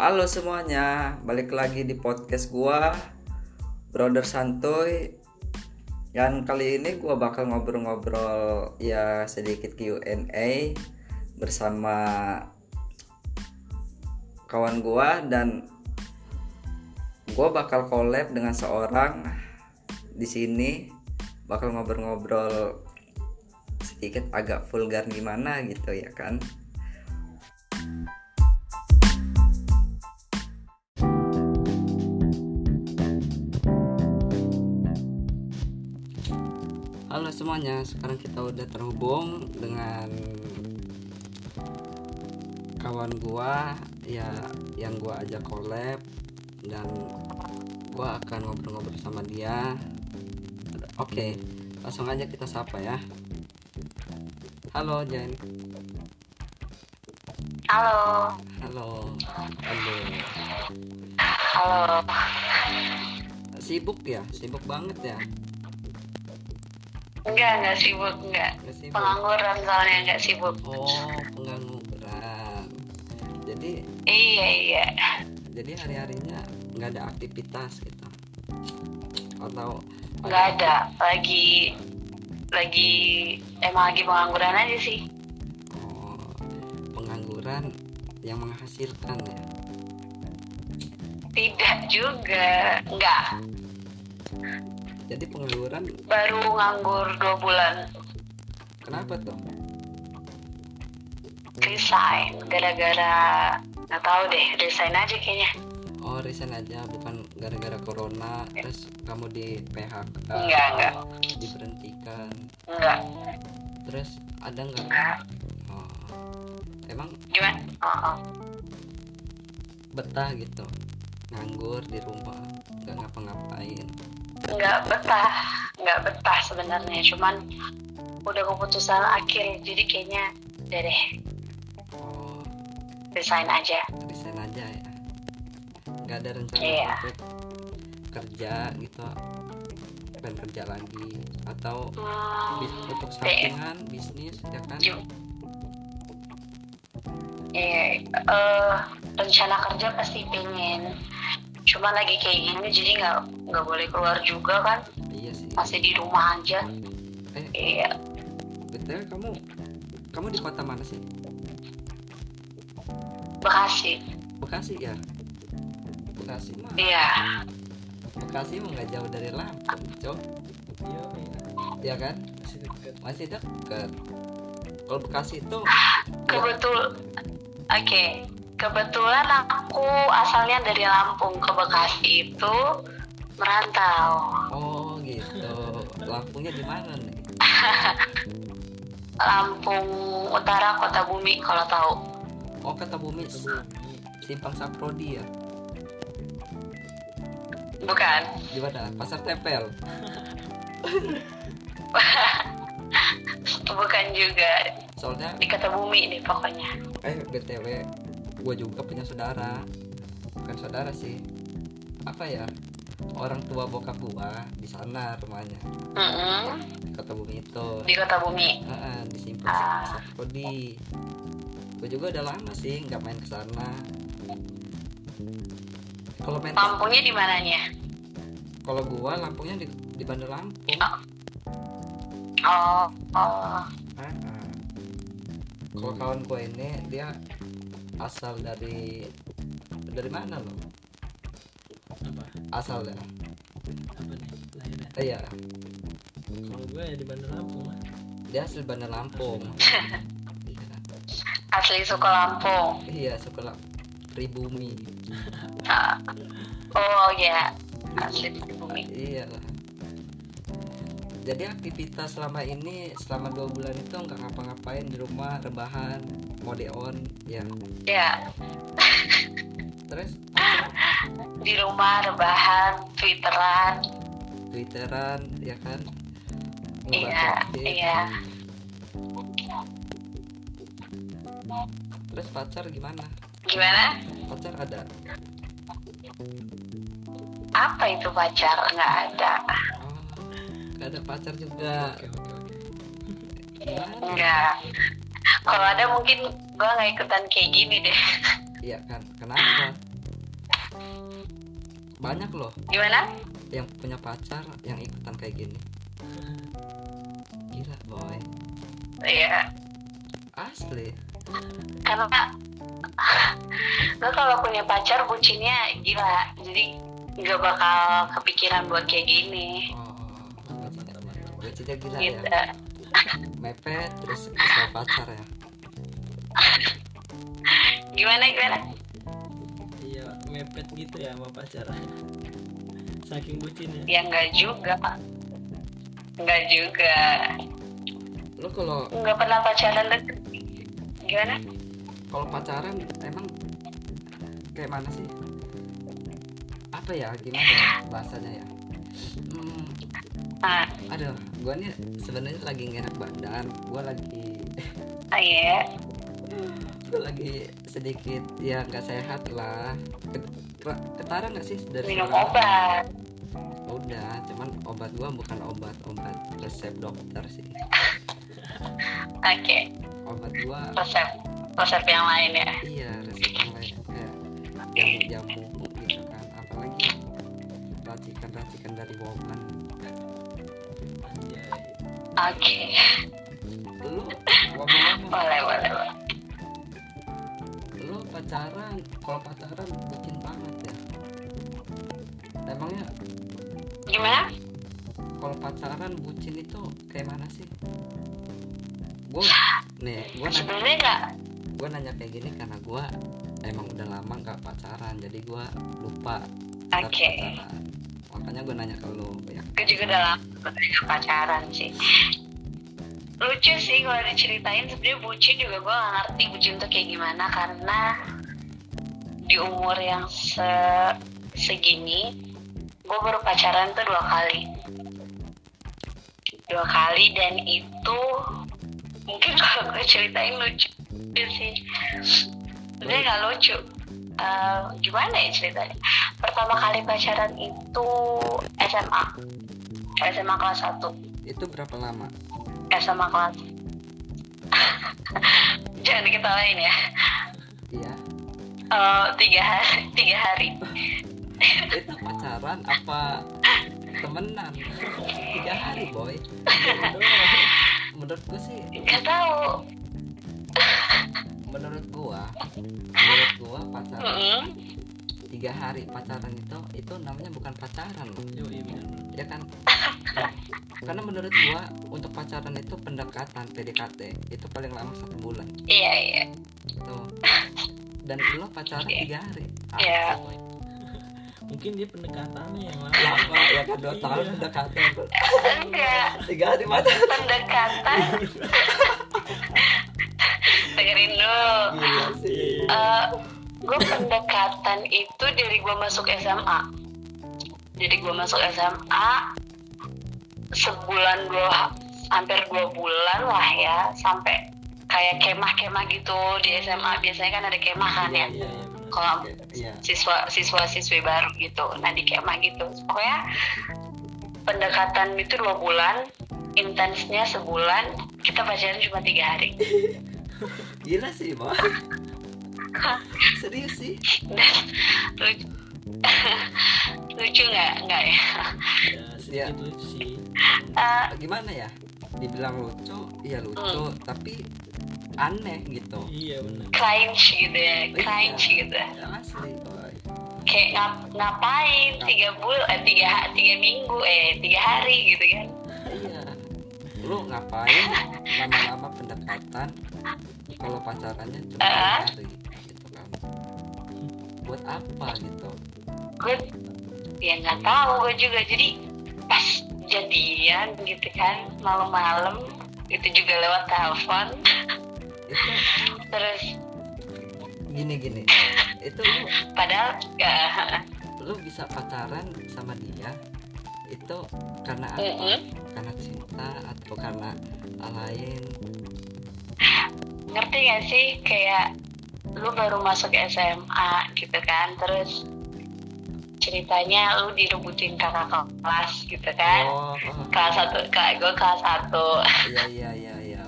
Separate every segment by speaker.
Speaker 1: Halo semuanya, balik lagi di podcast gua Brother Santuy Dan kali ini gua bakal ngobrol-ngobrol ya sedikit Q&A bersama kawan gua. Dan gua bakal collab dengan seorang di sini. Bakal ngobrol-ngobrol sedikit agak vulgar gimana gitu ya kan semuanya, sekarang kita udah terhubung dengan kawan gua ya yang gua ajak collab dan gua akan ngobrol-ngobrol sama dia. Oke, langsung aja kita sapa ya. Halo Jen.
Speaker 2: Halo,
Speaker 1: Halo. Halo.
Speaker 2: halo.
Speaker 1: Sibuk ya? Sibuk banget ya?
Speaker 2: Enggak, enggak sibuk, enggak.
Speaker 1: Nggak sibuk.
Speaker 2: Pengangguran soalnya enggak sibuk.
Speaker 1: Oh, pengangguran. Jadi
Speaker 2: Iya, iya.
Speaker 1: jadi hari harinya nggak ada aktivitas gitu atau
Speaker 2: Enggak ada. Lagi lagi emang lagi pengangguran aja sih.
Speaker 1: oh, pengangguran yang menghasilkan ya
Speaker 2: Tidak juga. Enggak.
Speaker 1: Jadi pengangguran
Speaker 2: Baru nganggur dua bulan.
Speaker 1: kenapa tuh
Speaker 2: Resign. Gara-gara nggak tahu deh. Resign aja kayaknya.
Speaker 1: oh resign aja bukan gara-gara corona terus kamu di PHK
Speaker 2: Enggak, enggak.
Speaker 1: diberhentikan
Speaker 2: Enggak.
Speaker 1: terus ada nggak
Speaker 2: Enggak.
Speaker 1: oh, emang
Speaker 2: Gimana? Oh, oh.
Speaker 1: betah gitu nganggur di rumah nggak ngapa-ngapain
Speaker 2: Enggak betah. Enggak betah sebenarnya. Cuman udah keputusan akhir. Jadi kayaknya udah deh.
Speaker 1: oh
Speaker 2: Resign aja.
Speaker 1: resign aja ya nggak ada rencana
Speaker 2: Iya.
Speaker 1: untuk kerja gitu pengen kerja lagi atau
Speaker 2: Hmm,
Speaker 1: bis- untuk sampingan bisnis ya kan
Speaker 2: Ju- Iya, eh, rencana kerja pasti pengen. Cuma lagi kayak gini jadi nggak nggak boleh keluar juga kan,
Speaker 1: iya sih.
Speaker 2: Masih di rumah aja.
Speaker 1: eh
Speaker 2: Iya,
Speaker 1: betul kamu kamu di kota mana sih?
Speaker 2: Bekasi.
Speaker 1: Bekasi ya? Bekasi mah.
Speaker 2: Iya,
Speaker 1: Bekasi mah nggak jauh dari Lampung cok. Ya kan? Masih dekat kalau Bekasi itu
Speaker 2: kebetul. Oke, kebetulan aku asalnya dari Lampung ke Bekasi itu merantau.
Speaker 1: oh gitu Lampungnya di mana nih
Speaker 2: Lampung Utara Kota Bumi kalau tahu.
Speaker 1: oh kata bumi simpang Saprodi ya
Speaker 2: Bukan.
Speaker 1: di mana pasar tempel
Speaker 2: Bukan juga
Speaker 1: soalnya
Speaker 2: di Kota Bumi nih pokoknya.
Speaker 1: eh btw gue juga punya saudara. Bukan saudara sih. Apa ya? Orang tua bokap gua di sana rumahnya. Di kota bumi itu.
Speaker 2: Di Kota Bumi.
Speaker 1: Heeh, di simpang
Speaker 2: Ah.
Speaker 1: Saprodi gue juga udah lama sih nggak main ke sana. Kalau main
Speaker 2: Lampungnya di mananya?
Speaker 1: kalau gua Lampungnya di, di Bandar Lampung.
Speaker 2: Oh, oh,
Speaker 1: Heeh. kalau kawan gue ini dia asal dari dari mana lo?
Speaker 3: Apa?
Speaker 1: Asal ya?
Speaker 3: Apa nih? Lahirnya
Speaker 1: Eh, iya.
Speaker 3: Kalau gue ya di Bandar Lampung lah
Speaker 1: dia asli Bandar Lampung. Iya.
Speaker 2: Asli suku Lampung.
Speaker 1: iya sekolah pribumi.
Speaker 2: Ah, Oh ya, asli suku Bumi.
Speaker 1: iya lah jadi aktivitas selama ini selama dua bulan itu nggak ngapa-ngapain di rumah rebahan mode on ya
Speaker 2: Ya,
Speaker 1: terus
Speaker 2: di rumah rebahan, twitteran.
Speaker 1: twitteran ya kan
Speaker 2: Iya, iya.
Speaker 1: terus pacar gimana
Speaker 2: Gimana?
Speaker 1: pacar ada
Speaker 2: Apa itu pacar? Nggak ada.
Speaker 1: Nggak ada pacar juga.
Speaker 3: Oke oke oke?
Speaker 2: Enggak. Kalau ada mungkin gua nggak ikutan kayak gini deh.
Speaker 1: Iya kan, kenapa? banyak loh.
Speaker 2: Gimana?
Speaker 1: Yang punya pacar yang ikutan kayak gini. Gila boy.
Speaker 2: Iya.
Speaker 1: Asli.
Speaker 2: Karena lo kalau punya pacar bucinnya gila. Jadi nggak bakal kepikiran buat kayak gini.
Speaker 1: Oh bucinnya gila
Speaker 2: gitu.
Speaker 1: Ya mepet terus sama pacar ya.
Speaker 2: Gimana gimana?
Speaker 3: Iya mepet gitu ya sama pacarnya saking bucinnya
Speaker 2: ya. Nggak juga nggak juga.
Speaker 1: Lo kalau
Speaker 2: nggak pernah pacaran deket. Gimana?
Speaker 1: Kalau pacaran emang kayak mana sih? Apa ya gimana ya bahasanya ya? Hmm,
Speaker 2: ah
Speaker 1: aduh gua nih sebenarnya lagi nggak enak badan. Gua lagi
Speaker 2: ah, iya.
Speaker 1: Gua lagi sedikit ya nggak sehat lah. Ket- ke- ketara nggak sih dari
Speaker 2: minum
Speaker 1: suara?
Speaker 2: obat.
Speaker 1: Udah cuman obat gua bukan obat obat resep dokter sih.
Speaker 2: Oke.
Speaker 1: Obat gua
Speaker 2: resep resep yang lain ya?
Speaker 1: Iya resep yang lain kayak jamu jamu gitu kan. Apalagi racikan racikan dari woman
Speaker 2: oke.
Speaker 1: Lu ngomong-ngomong
Speaker 2: boleh boleh boleh.
Speaker 1: lu pacaran kalau pacaran bucin banget ya. Emangnya?
Speaker 2: Gimana?
Speaker 1: Kalau pacaran bucin itu kayak mana sih? Gue nih gue nanya
Speaker 2: sebenarnya nggak.
Speaker 1: gue nanya kayak gini karena gue emang udah lama nggak pacaran jadi gue lupa
Speaker 2: Oke.
Speaker 1: pacaran makanya gue nanya ke lu ya
Speaker 2: gue juga nggak pacaran sih. Lucu sih kalau diceritain sebenarnya bucin juga gue gak ngerti bucin tuh kayak gimana karena di umur yang se segini gue baru pacaran tuh dua kali. Dua kali dan itu mungkin kalau gue ceritain lucu sih. Sebenarnya nggak lucu. Eh, gimana ya ceritanya pertama kali pacaran itu SMA SMA kelas 1
Speaker 1: itu berapa lama?
Speaker 2: SMA kelas. Jangan diketawain ya.
Speaker 1: Iya.
Speaker 2: Eh, tiga hari tiga hari.
Speaker 1: Itu pacaran apa temenan? Tiga hari boy. Menurut gue sih
Speaker 2: nggak tahu.
Speaker 1: Menurut gua menurut gua pacaran
Speaker 2: Mm-mm.
Speaker 1: Tiga hari pacaran itu itu namanya bukan pacaran loh.
Speaker 3: Yo iya benar
Speaker 1: ya kan? Karena menurut gua untuk pacaran itu pendekatan PDKT itu paling lama satu bulan.
Speaker 2: Iya iya.
Speaker 1: Itu dan lo pacaran
Speaker 2: Oke.
Speaker 1: tiga hari.
Speaker 2: Iya.
Speaker 1: Apa, boy?
Speaker 3: mungkin dia pendekatannya yang lama.
Speaker 1: Lama ya kan? Dua tahun
Speaker 3: Iya.
Speaker 1: pendekatan
Speaker 2: enggak.
Speaker 1: Tiga hari pacaran.
Speaker 2: Pendekatan. Dengerin dulu.
Speaker 1: Gila sih
Speaker 2: gue pendekatan itu dari gue masuk SMA jadi gue masuk SMA sebulan dua hampir dua bulan lah ya sampai kayak kemah-kemah gitu. Di SMA biasanya kan ada kemah kan ya.
Speaker 3: Iya iya benar
Speaker 2: kalau
Speaker 1: iya.
Speaker 2: siswa siswa siswi baru gitu. Nah di kemah gitu. Pokoknya pendekatan itu dua bulan intensnya sebulan kita pacaran cuma tiga hari.
Speaker 1: Gila sih serius sih?
Speaker 2: Dan lucu lucu nggak? Nggak ya?
Speaker 3: Ya lucu sih.
Speaker 2: Eh,
Speaker 1: gimana ya? Dibilang lucu iya lucu tapi aneh gitu.
Speaker 3: Iya benar
Speaker 2: cringe gitu ya
Speaker 1: Iya.
Speaker 2: cringe gitu.
Speaker 1: Ya, asli
Speaker 2: kayak ngap ngapain? Tiga bulan eh, tiga tiga minggu eh tiga hari gitu kan.
Speaker 1: Iya lu ngapain lama-lama pendekatan kalau pacarannya cuma tiga
Speaker 2: Ah.
Speaker 1: hari gitu kan? Buat apa gitu?
Speaker 2: Gue ya nggak tahu gue juga. Jadi pas jadian gitu kan malam-malam itu juga lewat telepon.
Speaker 1: Itu
Speaker 2: terus
Speaker 1: gini gini itu lu
Speaker 2: padahal ya
Speaker 1: lu bisa pacaran sama dia itu karena apa?
Speaker 2: Mm-mm.
Speaker 1: karena cinta atau karena hal lain?
Speaker 2: Ngerti gak sih? Kayak lu baru masuk SMA gitu kan terus ceritanya lu direbutin kakak kelas gitu kan?
Speaker 1: Oh, oh
Speaker 2: kelas satu kak gue kelas satu.
Speaker 1: Iya iya iya iya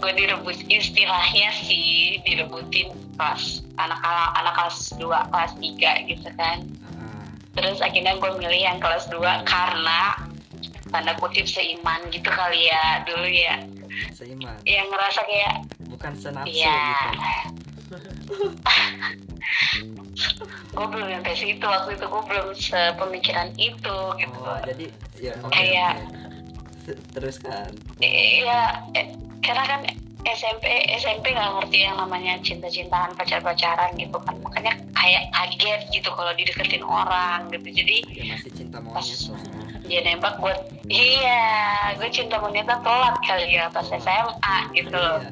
Speaker 2: gue direbut istilahnya sih direbutin kelas anak anak kelas 2 kelas 3 gitu kan terus akhirnya gue milih yang kelas 2 karena tanda kutip seiman gitu kali ya dulu ya.
Speaker 1: Seiman?
Speaker 2: Yang ngerasa kayak
Speaker 1: bukan senafsu
Speaker 2: Iya.
Speaker 1: gitu.
Speaker 2: Gue belum sampai situ waktu itu gue belum sepemikiran itu gitu.
Speaker 1: Oh jadi ya
Speaker 2: Kayak-
Speaker 1: oke. T- teruskan.
Speaker 2: Iya, eh, karena kan SMP SMP nggak ngerti yang namanya cinta-cintaan pacar-pacaran gitu kan. Makanya kayak kaget gitu kalau dideketin orang gitu. Jadi
Speaker 1: ya masih cinta monyet tuh
Speaker 2: dia nembak buat iya gue cinta monyetnya telat kali ya pas SMA gitu loh.
Speaker 1: Iya.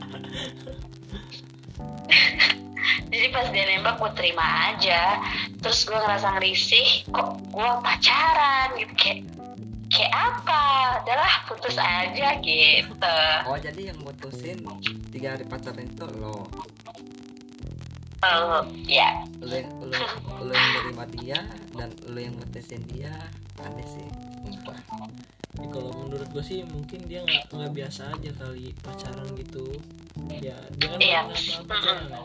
Speaker 2: jadi pas dia nembak gue terima aja. Terus gue ngerasa ngerisih kok gue pacaran? Gitu kayak kayak apa adalah putus aja gitu
Speaker 1: oh jadi yang mutusin tiga hari pacaran itu lo
Speaker 2: Oh, ya
Speaker 1: lo yang lo, lo yang nerima dia dan lo yang mutusin dia aneh sih.
Speaker 3: Ya, kalau menurut gue sih mungkin dia nggak nggak biasa aja kali pacaran gitu ya dia kan
Speaker 2: Iya.
Speaker 3: nggak pernah pacaran ya.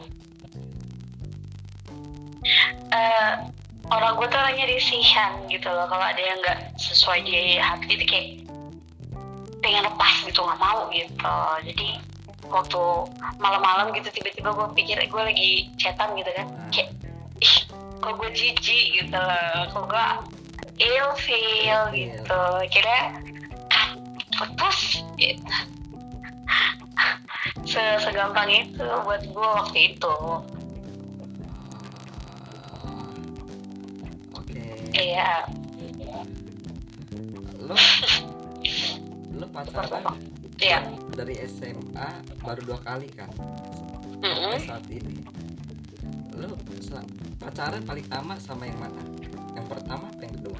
Speaker 2: Eh, orang gue tuh orangnya risihan gitu loh. Kalau ada yang nggak sesuai di hati itu kayak pengen lepas gitu nggak mau gitu. Jadi waktu malam-malam gitu tiba-tiba gue pikir gue lagi chatan gitu kan. Kayak ih kok gue jijik gitu loh. Kok gue ill feel
Speaker 1: Iya.
Speaker 2: gitu. Kira ah, putus. Gitu. Se segampang itu buat gue waktu itu iya.
Speaker 1: Lo lo pacaran
Speaker 2: iya.
Speaker 1: Dari SMA baru dua kali kan?
Speaker 2: Mm-mm.
Speaker 1: sampai saat ini. Lo pacaran paling lama sama yang mana? Yang pertama apa yang kedua?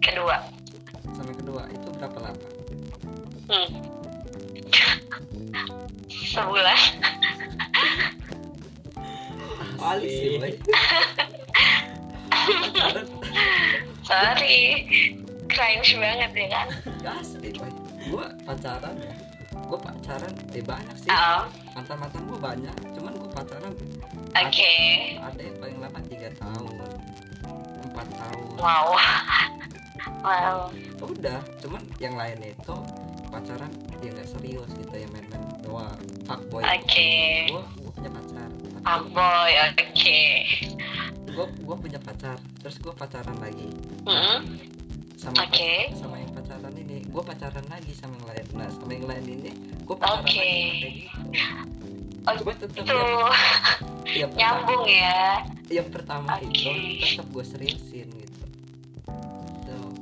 Speaker 2: Kedua.
Speaker 1: Sama yang kedua itu berapa lama?
Speaker 2: Hmm. sebulan.
Speaker 1: Kali sih
Speaker 2: sorry. Cringe banget ya kan?
Speaker 1: Asli boy gua pacaran ya. Gua pacaran eh banyak sih.
Speaker 2: Oh.
Speaker 1: Mantan mantan gua banyak cuman gua pacaran
Speaker 2: oke.
Speaker 1: ada yang paling lama tiga tahun empat tahun.
Speaker 2: Wow. Wow.
Speaker 1: Udah cuman yang lain itu pacaran ya nggak serius gitu ya main-main doang. Fuckboy.
Speaker 2: Oke.
Speaker 1: Gua gua punya pacar.
Speaker 2: Ah boy oke
Speaker 1: gua gua punya pacar terus gua pacaran lagi
Speaker 2: Mm-mm.
Speaker 1: sama
Speaker 2: Oke.
Speaker 1: sama yang pacaran ini gua pacaran lagi sama yang lain nah sama yang lain ini gua pacaran
Speaker 2: Oke.
Speaker 1: lagi kayak gitu
Speaker 2: Oh,
Speaker 1: Cuma tetap
Speaker 2: itu
Speaker 1: yang, yang pertama,
Speaker 2: nyambung ya
Speaker 1: yang pertama itu
Speaker 2: Oke.
Speaker 1: tetap gue seriusin gitu Tuh.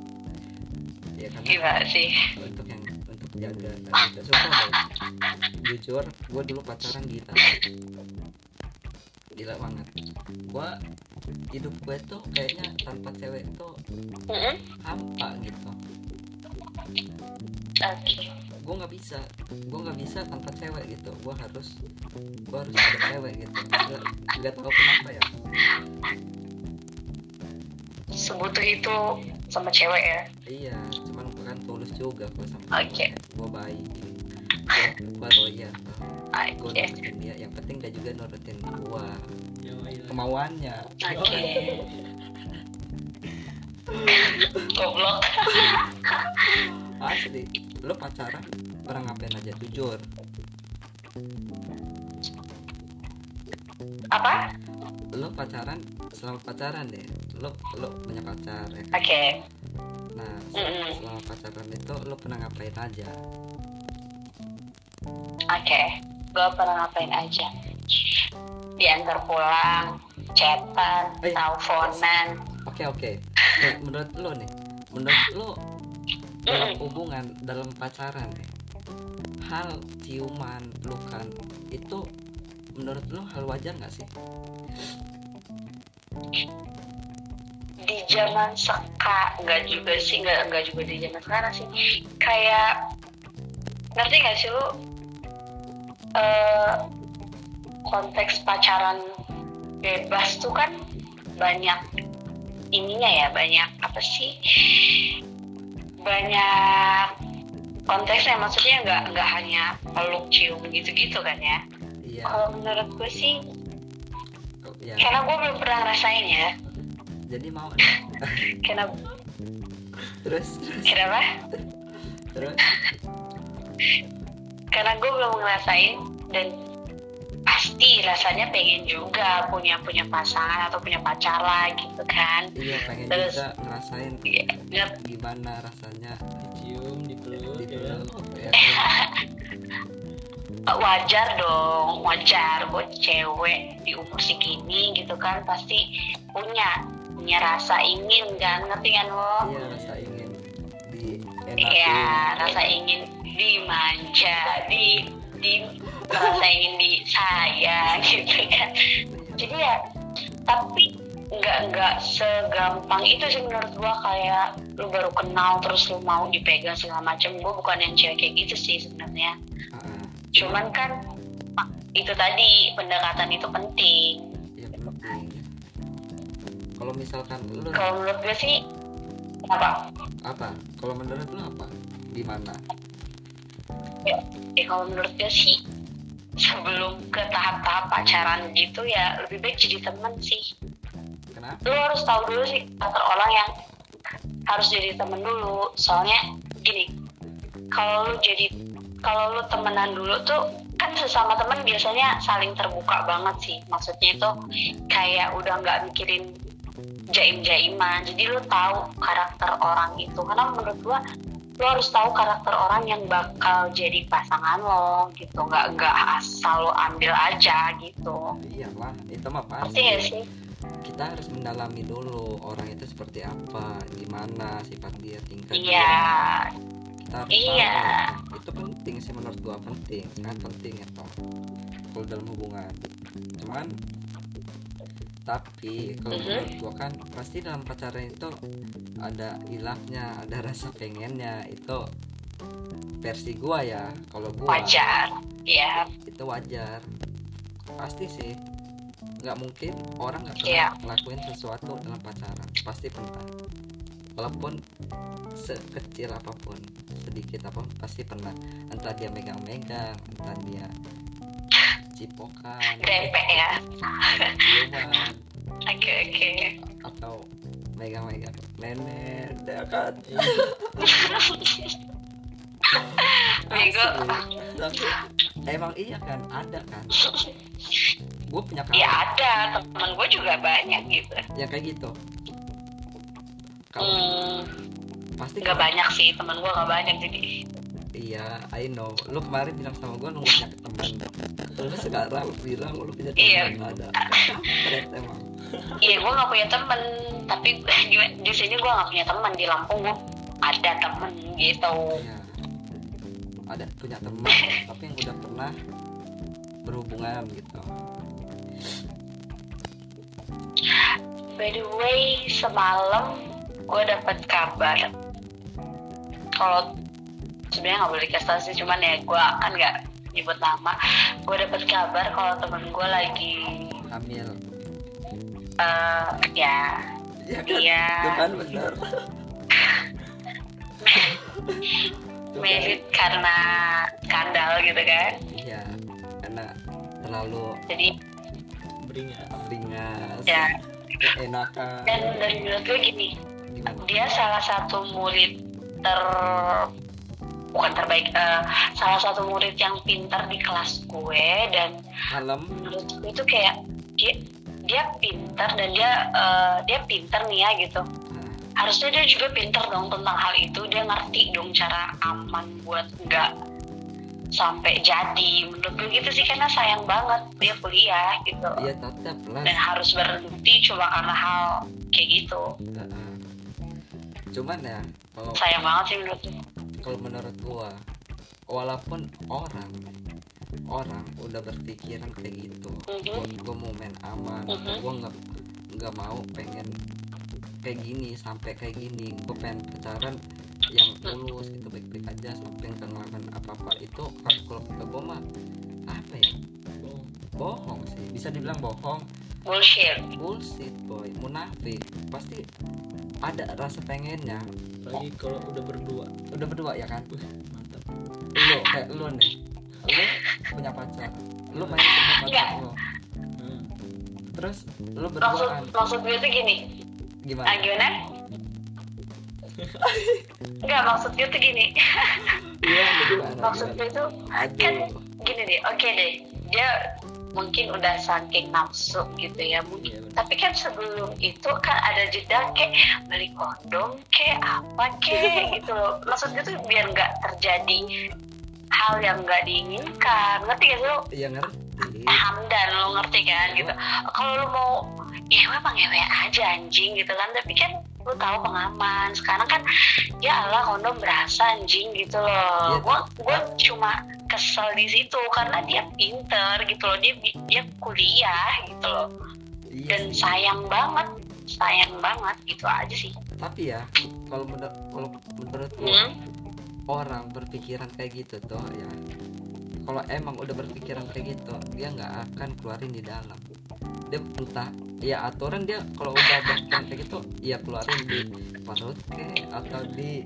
Speaker 1: ya karena
Speaker 2: gimana sih
Speaker 1: untuk yang untuk jaga dan sumpah Boy. jujur gue dulu pacaran gila gila banget. Gue hidup gue tuh kayaknya tanpa cewek tuh hampa gitu. Gue nggak bisa. Gue nggak bisa tanpa cewek gitu. Gue harus gue harus ada cewek gitu. Nggak tahu kenapa ya.
Speaker 2: Sebutuh itu sama cewek ya?
Speaker 1: Iya cuman gue kan tulus juga gue sama
Speaker 2: Oke.
Speaker 1: gue baik gue royal gue
Speaker 2: oke
Speaker 1: nurutin dia yang penting dia juga nurutin
Speaker 3: Ya, iya.
Speaker 1: kemauannya.
Speaker 2: Oke. Goblok.
Speaker 1: Asli lo pacaran pernah ngapain aja? Jujur.
Speaker 2: Apa?
Speaker 1: Lo pacaran selama pacaran deh. Lo lo punya pacar ya kan?
Speaker 2: oke.
Speaker 1: Nah
Speaker 2: Mm-mm.
Speaker 1: selama pacaran itu lo pernah ngapain aja
Speaker 2: Oke, gue pernah ngapain aja? Diantar pulang, chatan,
Speaker 1: Eh.
Speaker 2: teleponan.
Speaker 1: oke oke Nih, menurut lo nih menurut lo dalam hubungan dalam pacaran nih, hal ciuman pelukan itu menurut lo hal wajar nggak sih
Speaker 2: Di zaman sekarang, nggak juga sih, nggak nggak juga di zaman sekarang sih. Kayak ngerti nggak sih lu? Eh, konteks pacaran bebas tuh kan banyak ininya ya, banyak apa sih? Banyak konteksnya maksudnya nggak nggak hanya peluk cium gitu-gitu kan ya?
Speaker 1: Iya.
Speaker 2: Kalau menurut gue sih
Speaker 1: ya.
Speaker 2: karena gue belum pernah ngerasain ya.
Speaker 1: Jadi mau
Speaker 2: karena
Speaker 1: terus terus.
Speaker 2: Kenapa?
Speaker 1: Terus
Speaker 2: karena gue belum ngerasain dan pasti rasanya pengen juga punya punya pasangan atau punya pacar lah gitu kan.
Speaker 1: Iya pengen
Speaker 2: Terus-
Speaker 1: juga ngerasain
Speaker 2: Iya, nggak-
Speaker 1: gimana rasanya
Speaker 3: dicium dipeluk
Speaker 1: di
Speaker 3: ya. kan?
Speaker 1: ya. Kan?
Speaker 2: wajar dong wajar. Buat cewek di umur segini gitu kan pasti punya punya rasa ingin kan ngerti kan lo
Speaker 1: iya rasa ingin di
Speaker 2: Iya, rasa ingin dimanja, di di rasa ingin disayang gitu kan. Jadi ya, tapi nggak nggak segampang itu sih menurut gua kayak lu baru kenal terus lu mau dipegang segala macam. Gua bukan yang cewek kayak gitu sih sebenarnya. Cuman kan itu tadi pendekatan itu penting.
Speaker 1: ya penting kalau misalkan lu
Speaker 2: Kalau menurut gue sih apa?
Speaker 1: apa kalau menurut lu apa gimana
Speaker 2: ya kalau menurut gue sih sebelum ke tahap-tahap pacaran gitu ya lebih baik jadi teman sih.
Speaker 1: Kenapa?
Speaker 2: Lu harus tahu dulu sih karakter orang yang harus jadi temen dulu. Soalnya gini kalau lu jadi kalau lu temenan dulu tuh kan sesama temen biasanya saling terbuka banget sih. Maksudnya itu kayak udah nggak mikirin jaim-jaiman. Jadi lu tahu karakter orang itu. Karena menurut gua lu harus tahu karakter orang yang bakal jadi pasangan lo gitu. Nggak nggak asal lo ambil aja gitu.
Speaker 1: Iyalah itu mah
Speaker 2: pasti.
Speaker 1: Pasti
Speaker 2: sih?
Speaker 1: Kita harus mendalami dulu orang itu seperti apa gimana sifat dia tingkah
Speaker 2: iya.
Speaker 1: dia. kita harus
Speaker 2: Iya.
Speaker 1: tahu itu penting sih menurut gua penting. Sangat penting itu. Kalau dalam hubungan. Cuman tapi kalau
Speaker 2: Mhm.
Speaker 1: menurut gua kan pasti dalam pacaran itu ada hilafnya ada rasa pengennya. Itu versi gua ya kalau gua.
Speaker 2: Wajar ya
Speaker 1: itu wajar. Pasti sih. Nggak mungkin orang nggak pernah ngelakuin sesuatu dalam pacaran. Pasti pernah. Walaupun sekecil apa pun sedikit apa pun pasti pernah. Entah dia megang-megang entah dia cipokan.
Speaker 2: Dempet ya
Speaker 1: ciuman
Speaker 2: oke oke.
Speaker 1: Atau megang-megang nenek ya kan
Speaker 2: Bego.
Speaker 1: Tapi emang iya kan? Ada kan? Gue punya kawan.
Speaker 2: ya ada temen gue juga banyak gitu.
Speaker 1: Yang kayak gitu. Kalau
Speaker 2: hmm,
Speaker 1: pasti
Speaker 2: nggak
Speaker 1: kalau-
Speaker 2: banyak sih temen gue nggak banyak jadi
Speaker 1: iya I know. Lu kemarin bilang sama gue lu gak punya teman. Lu sekarang bilang lu punya teman
Speaker 2: Iya.
Speaker 1: nggak ada. Kampret emang?
Speaker 2: Iya gue nggak punya temen tapi di- di sini gue nggak punya temen di Lampung gue ada temen gitu.
Speaker 1: Iya. ada punya teman tapi yang udah pernah berhubungan gitu.
Speaker 2: By the way semalam gue dapat kabar kalau sebenarnya nggak boleh dikasih tahu sih cuman ya gue akan nggak nyebut nama. Gue dapat kabar kalau temen gue lagi
Speaker 1: hamil.
Speaker 2: Eh ya.
Speaker 1: Iya kan?
Speaker 2: Iya.
Speaker 1: Tuh kan kan?
Speaker 2: merit karena skandal gitu kan?
Speaker 1: Iya karena terlalu
Speaker 2: jadi
Speaker 3: beringat
Speaker 1: beringas.
Speaker 2: Ya.
Speaker 1: Enakan
Speaker 2: dan dari menurut gue gini
Speaker 1: gimana?
Speaker 2: dia salah satu murid ter bukan terbaik eh, salah satu murid yang pintar di kelas gue dan
Speaker 1: malam.
Speaker 2: menurut gue itu kayak dia dia pintar dan dia eh, dia pintar nih ya gitu.
Speaker 1: Nah,
Speaker 2: harusnya dia juga pintar dong tentang hal itu. Dia ngerti dong cara aman buat nggak sampai jadi. Menurut gue gitu sih karena sayang banget dia kuliah gitu.
Speaker 1: Iya tetap lah.
Speaker 2: Dan harus berhenti cuma karena hal kayak gitu.
Speaker 1: Cuman ya kalau
Speaker 2: sayang banget sih menurut gue
Speaker 1: kalau menurut gua walaupun orang orang udah berpikiran kayak gitu
Speaker 2: Mhm.
Speaker 1: gua mau main aman. Atau
Speaker 2: Mhm.
Speaker 1: gua nggak nggak mau pengen kayak gini sampai kayak gini. Gua pengen pacaran yang tulus gitu baik-baik aja sampai nggak ngelakuin apa-apa. Itu kalau kata gua mah apa ya?
Speaker 3: Oh,
Speaker 1: bohong sih. Bisa dibilang bohong.
Speaker 2: Bullshit.
Speaker 1: Bullshit boy. Munafik. Pasti ada rasa pengennya.
Speaker 3: Apalagi kalau udah berdua.
Speaker 1: Udah berdua ya kan?
Speaker 3: Wih, mantap.
Speaker 1: Lu kayak lu nih. Lu punya pacar. Lu main sama pacar lu
Speaker 3: Hmm.
Speaker 1: terus lu
Speaker 2: maksud
Speaker 1: berduaan.
Speaker 2: maksud gue tuh gini. Ah
Speaker 1: gimana?
Speaker 2: Gimana Enggak maksud gue tuh gini.
Speaker 1: Iya gimana
Speaker 2: maksud
Speaker 1: gimana?
Speaker 2: gue tuh kan
Speaker 1: aduh.
Speaker 2: gini deh. Oke deh. Dia mungkin udah saking nafsu gitu ya
Speaker 3: Iya,
Speaker 2: mungkin
Speaker 3: benar.
Speaker 2: tapi kan sebelum itu kan ada jeda kayak beli kondom kayak apa kayak gitu loh. Maksud gue tuh biar nggak terjadi hal yang nggak diinginkan. Ngerti gak sih lo?
Speaker 1: Ya ngerti.
Speaker 2: Hamdan lo ngerti kan gitu. Kalau lo mau ngewe apa ngewe aja anjing gitu kan. Tapi kan lo tahu pengaman. Sekarang kan ya Allah kondom berasa anjing gitu loh.
Speaker 1: Iya,
Speaker 2: gua gua cuma kesel di situ karena dia pinter gitu loh. Dia dia kuliah gitu loh.
Speaker 1: Iya
Speaker 2: dan sayang banget sayang banget gitu aja sih.
Speaker 1: Tapi ya kalau menurut kalau menurut gua
Speaker 2: hmm?
Speaker 1: orang berpikiran kayak gitu tuh ya. Kalau emang udah berpikiran kayak gitu dia nggak akan keluarin di dalam dia entah ya aturan dia kalau udah berpikiran kayak gitu ya keluarin di perut ke atau di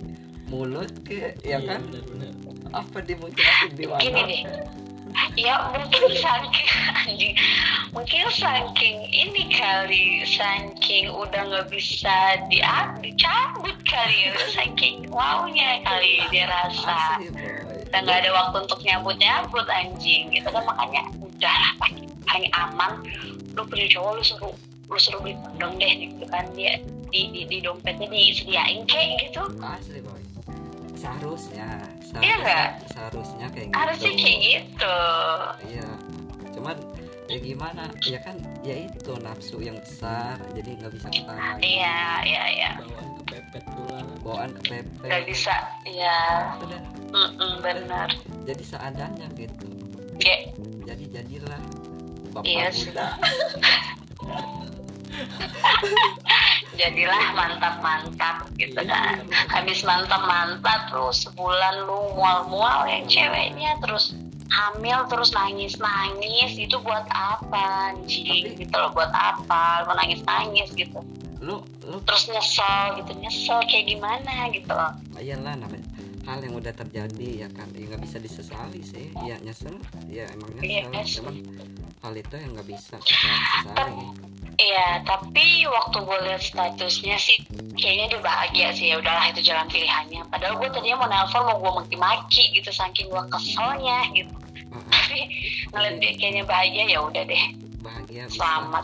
Speaker 1: mulut ke ya
Speaker 3: Iya,
Speaker 1: kan?
Speaker 3: benar-benar
Speaker 1: apa dimunculin di
Speaker 2: gini
Speaker 1: mana?
Speaker 2: deh ya mungkin saking anjing. Mungkin saking ini kali saking udah nggak bisa dia dicabut kali ya. Saking wownya kali dia rasa. Udah nggak ada waktu untuk nyabut nyabut anjing gitu kan. Makanya udah lah paling aman lu punya cowok lu suruh lu suruh beli kondom deh gitu kan. Dia di, di, di dompetnya disediain kayak gitu.
Speaker 1: Asli boy. Seharusnya
Speaker 2: Iya
Speaker 1: seharusnya,
Speaker 2: nggak?
Speaker 1: seharusnya kayak gitu
Speaker 2: harusnya kayak gitu.
Speaker 1: Iya. Cuman ya gimana? Ya kan ya itu nafsu yang besar jadi nggak bisa ketahan lagi
Speaker 2: iya iya iya.
Speaker 3: Bawaan kepepet pula.
Speaker 1: Bawaan kepepet.
Speaker 2: Nggak bisa ya
Speaker 1: udah
Speaker 2: mm benar
Speaker 1: jadi seadanya gitu.
Speaker 2: Ya
Speaker 1: jadi jadilah bapak
Speaker 2: Iya jadilah mantap mantap gitu
Speaker 3: Iya,
Speaker 2: kan.
Speaker 3: benar.
Speaker 2: habis mantap mantap terus sebulan lu mual mual yang ceweknya terus hamil terus nangis nangis itu buat apa anjing? Gitu loh buat apa? Mau nangis nangis gitu.
Speaker 1: Lu lu
Speaker 2: terus nyesel gitu nyesel kayak gimana gitu loh.
Speaker 1: Iyalah namanya hal yang udah terjadi ya kan ya nggak bisa disesali sih ya nyesel ya emang
Speaker 2: Iya,
Speaker 1: nyesel
Speaker 2: sih.
Speaker 1: cuman hal itu yang nggak bisa kita sesali
Speaker 2: Iya, tapi waktu gue lihat statusnya sih kayaknya dia bahagia sih ya udahlah itu jalan pilihannya. Padahal gue tadinya mau nelpon mau gue maki-maki gitu saking gue keselnya gitu.
Speaker 1: Ah,
Speaker 2: Tapi ngeliat dia kayaknya bahagia ya udah deh
Speaker 1: bahagia bisa
Speaker 2: selamat.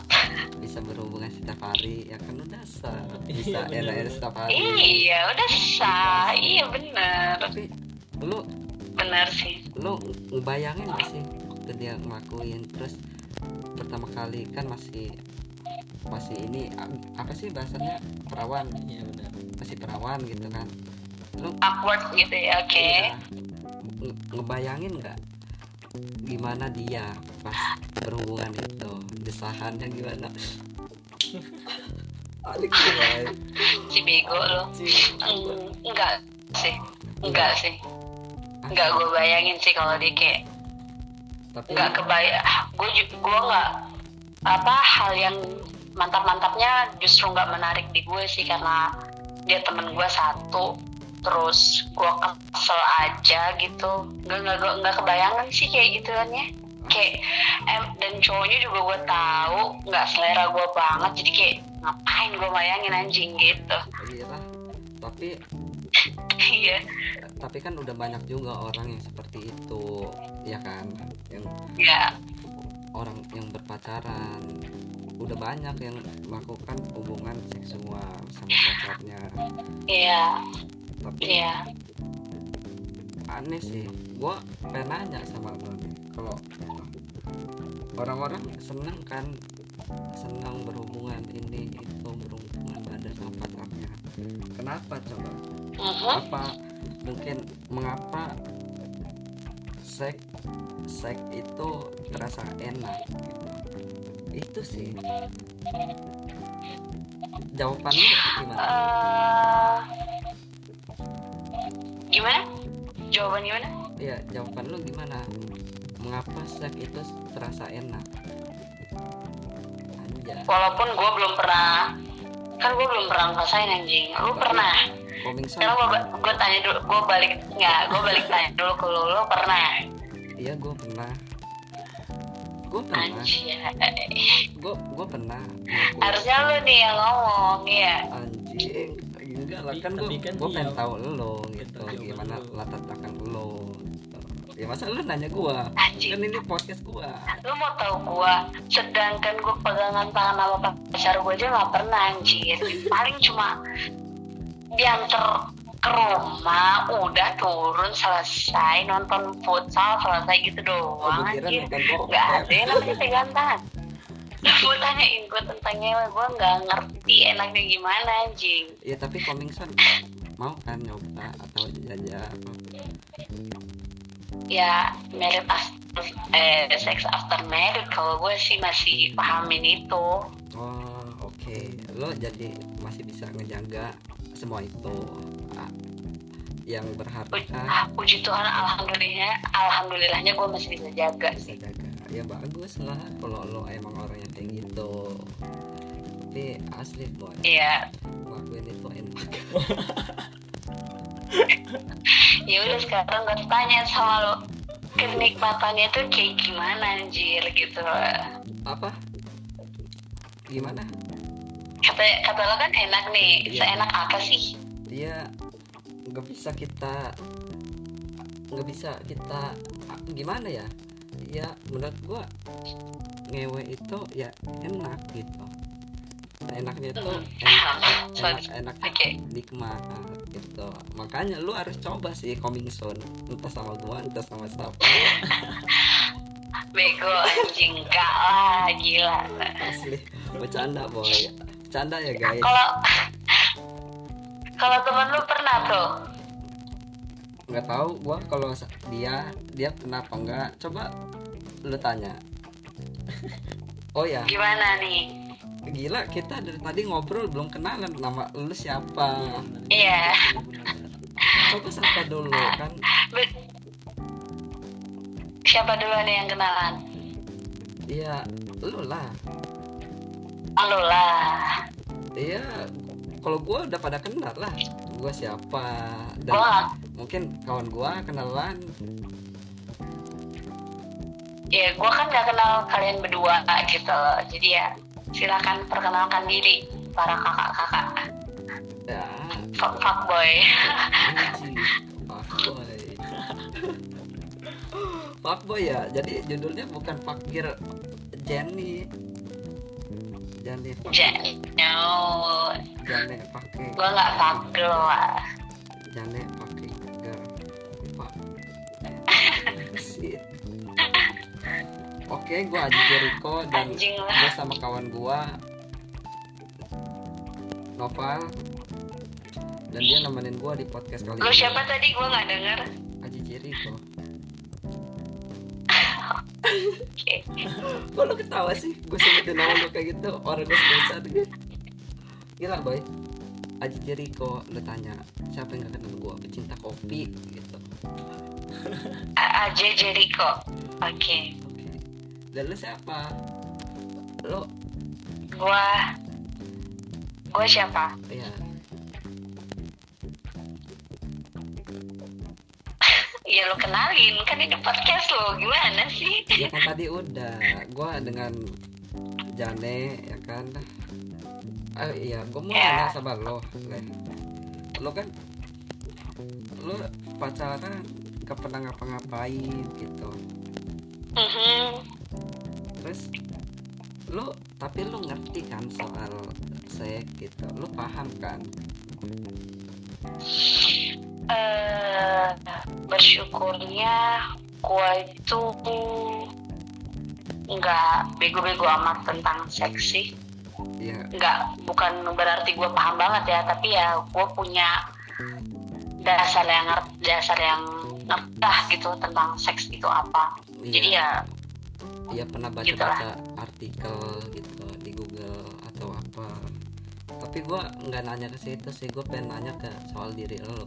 Speaker 1: bisa berhubungan setiap hari ya kan? Udah sah.
Speaker 3: Iya,
Speaker 1: bisa
Speaker 3: bener,
Speaker 1: enak setiap hari.
Speaker 2: Iya udah sah, iya bener
Speaker 1: tapi lu
Speaker 2: bener sih.
Speaker 1: lu ngebayangin gak sih waktu dia ngelakuin? Terus pertama kali kan masih masih ini apa sih bahasanya? Perawan.
Speaker 3: Iya benar.
Speaker 1: Masih perawan gitu kan. Lu
Speaker 2: Awkward gitu ya, oke.
Speaker 1: iya, nge- ngebayangin nggak gimana dia pas berhubungan itu? Desahannya gimana.
Speaker 2: Si bego lo. Hmm, enggak sih, enggak sih, enggak gue bayangin sih kalau dia kayak
Speaker 1: tapi
Speaker 2: nggak kebayang gue juga gue nggak apa hal yang mantap-mantapnya justru nggak menarik di gue sih karena dia temen gue satu terus gue kesel aja gitu. Nggak nggak- nggak kebayangan sih kayak gitu kan ya kayak em, dan cowoknya juga gue tahu nggak selera gue banget jadi kayak ngapain gue bayangin anjing gitu.
Speaker 1: Iya lah. Tapi
Speaker 2: iya.
Speaker 1: Tapi kan udah banyak juga orang yang seperti itu ya kan? Yang
Speaker 2: ya
Speaker 1: orang yang berpacaran. Udah banyak yang melakukan hubungan seksual sama pacarnya.
Speaker 2: Iya.
Speaker 1: Tapi
Speaker 2: iya.
Speaker 1: aneh sih. Gua pengen nanya sama lo kalau orang-orang seneng kan senang berhubungan ini itu berhubungan ada sama pacarnya kenapa coba? Apa? Mungkin mengapa seks seks itu terasa enak gitu. itu sih. Jawaban lu gimana?
Speaker 2: Eh, gimana? Jawaban gimana?
Speaker 1: Ya jawaban lu gimana mengapa seks itu terasa enak? Aja
Speaker 2: walaupun gue belum pernah kan gue belum pernah ngerasain anjing. Lu pernah? sekarang gue gue tanya dulu gue balik nggak gue balik tanya dulu ke lu. Lu pernah?
Speaker 1: Iya gue pernah. Gue pernah. Gue gue pernah. Ngaku.
Speaker 2: harusnya lu nih yang ngomong ya
Speaker 1: anjing. Enggak lah kan gue
Speaker 3: kan
Speaker 1: gue pengen
Speaker 3: iya.
Speaker 1: tahu lo gitu. Gimana latar belakang lo. Ya masa lu nanya gue
Speaker 2: Anjing.
Speaker 1: kan ini podcast gue
Speaker 2: lu mau tahu gua? Sedangkan gua pegangan tangan sama pacar gua aja nggak pernah anjir. Paling cuma diantar ke rumah udah turun selesai nonton futsal selesai gitu doang
Speaker 1: Oh, gua
Speaker 2: anjir. nggak ada yang namanya pegangan tangan. Gue tanyain gue tentang ngewe gue nggak ngerti enaknya gimana anjing.
Speaker 1: Ya tapi coming soon mau kan nyoba atau jajah
Speaker 2: ya merit after eh sex after married kalau gue sih masih pahamin itu.
Speaker 1: Oh oke. Lo jadi masih bisa ngejaga semua itu Ah, yang berharga.
Speaker 2: Puji, ah, puji Tuhan alhamdulillah alhamdulillahnya gue masih bisa jaga
Speaker 1: bisa
Speaker 2: sih.
Speaker 1: jaga. Ya bagus lah kalau lo emang orangnya kayak gitu. Tapi asli boy.
Speaker 2: Iya.
Speaker 1: Ngelakuin itu enak
Speaker 2: ya udah sekarang gue tanya sama lo kenikmatannya tuh kayak gimana anjir gitu.
Speaker 1: Apa? Gimana?
Speaker 2: Kata kata lo kan enak nih
Speaker 1: Iya.
Speaker 2: seenak apa sih?
Speaker 1: Dia nggak bisa kita nggak bisa kita ah, gimana ya? Ya menurut gua ngewe itu ya enak gitu enaknya itu
Speaker 2: Hmm.
Speaker 1: enak, enak,
Speaker 2: Oke.
Speaker 1: nikmat gitu. Makanya lu harus coba sih coming soon. Entah sama gua entah sama siapa.
Speaker 2: Bego anjing. Enggak lah gila.
Speaker 1: Asli. Bercanda boy. Bercanda ya guys.
Speaker 2: Kalau kalau temen lu pernah tuh?
Speaker 1: Nggak tahu gua kalau dia dia kenapa enggak coba lu tanya. Oh ya.
Speaker 2: Gimana nih
Speaker 1: gila kita dari tadi ngobrol belum kenalan nama lu siapa.
Speaker 2: Iya.
Speaker 1: Coba sapa dulu kan?
Speaker 2: Siapa duluan yang kenalan?
Speaker 1: Iya lu lah.
Speaker 2: Lu lah.
Speaker 1: Iya kalau gua udah pada kenal lah. Gua siapa? Dan
Speaker 2: gua?
Speaker 1: mungkin kawan gua kenalan.
Speaker 2: Ya gua kan gak kenal kalian berdua gitu loh. Jadi ya silakan perkenalkan diri para kakak-kakak.
Speaker 1: Ya.
Speaker 2: Fuck fuckboy
Speaker 1: anjing fuckboy fuckboy ya jadi judulnya bukan fakir Jenny. Jenny.
Speaker 2: J- no
Speaker 1: Jane pakai.
Speaker 2: Gua nggak fuckgirl lah.
Speaker 1: Jane Oke, gua Aji Jericho dan gua sama kawan gua Noval. Dan dia nemenin gua di podcast kali
Speaker 2: lu
Speaker 1: ini.
Speaker 2: siapa tadi? Gua nggak denger.
Speaker 1: Aji Jericho.
Speaker 2: oke.
Speaker 1: Kok lu ketawa sih? Gue sebutin nama lu kayak gitu Orang gue sponsor gitu Gila boy. Aji Jericho Lu tanya Siapa yang gak kenal gue? Pecinta kopi gitu.
Speaker 2: A- AJ Jericho. Oke
Speaker 1: Oke Dan lu siapa? Lu
Speaker 2: gua gua siapa
Speaker 1: Ya
Speaker 2: ya lu kenalin kan ini podcast lo gimana sih
Speaker 1: Ya kan tadi udah Gue dengan Jane Ya kan Ah iya Gue mau
Speaker 2: Ya.
Speaker 1: nanya sama lo Le. Lo kan Lo pacaran Gak pernah ngapa-ngapain gitu
Speaker 2: Mhm.
Speaker 1: Terus lu tapi lu ngerti kan soal seks gitu? Lu paham kan?
Speaker 2: Eh bersyukurnya gua itu nggak bego-bego amat tentang seks sih.
Speaker 1: Ya
Speaker 2: nggak bukan berarti gue paham banget ya tapi ya gue punya dasar yang ngerti dasar yang ngerti gitu tentang seks itu apa. Jadi
Speaker 1: iya
Speaker 2: ya
Speaker 1: pernah baca baca artikel gitu di Google atau apa. Tapi gua nggak nanya ke situ sih gue pengen nanya ke soal diri lo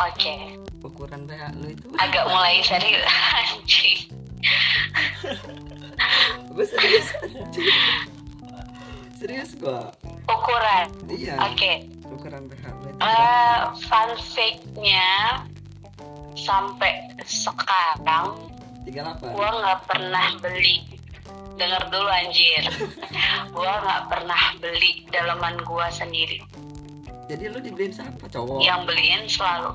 Speaker 2: oke.
Speaker 1: Ukuran BH lu itu?
Speaker 2: Agak mulai serius anjing.
Speaker 1: Gue serius serius gua?
Speaker 2: Ukuran?
Speaker 1: Iya.
Speaker 2: Oke.
Speaker 1: Ukuran BH lu itu
Speaker 2: Eh,
Speaker 1: berapa?
Speaker 2: fun fact-nya sampai sekarang
Speaker 1: 38
Speaker 2: gua nggak pernah beli. Dengar dulu anjir. Gua nggak pernah beli daleman gua sendiri.
Speaker 1: Jadi lu dibeliin siapa cowok?
Speaker 2: Yang beliin selalu.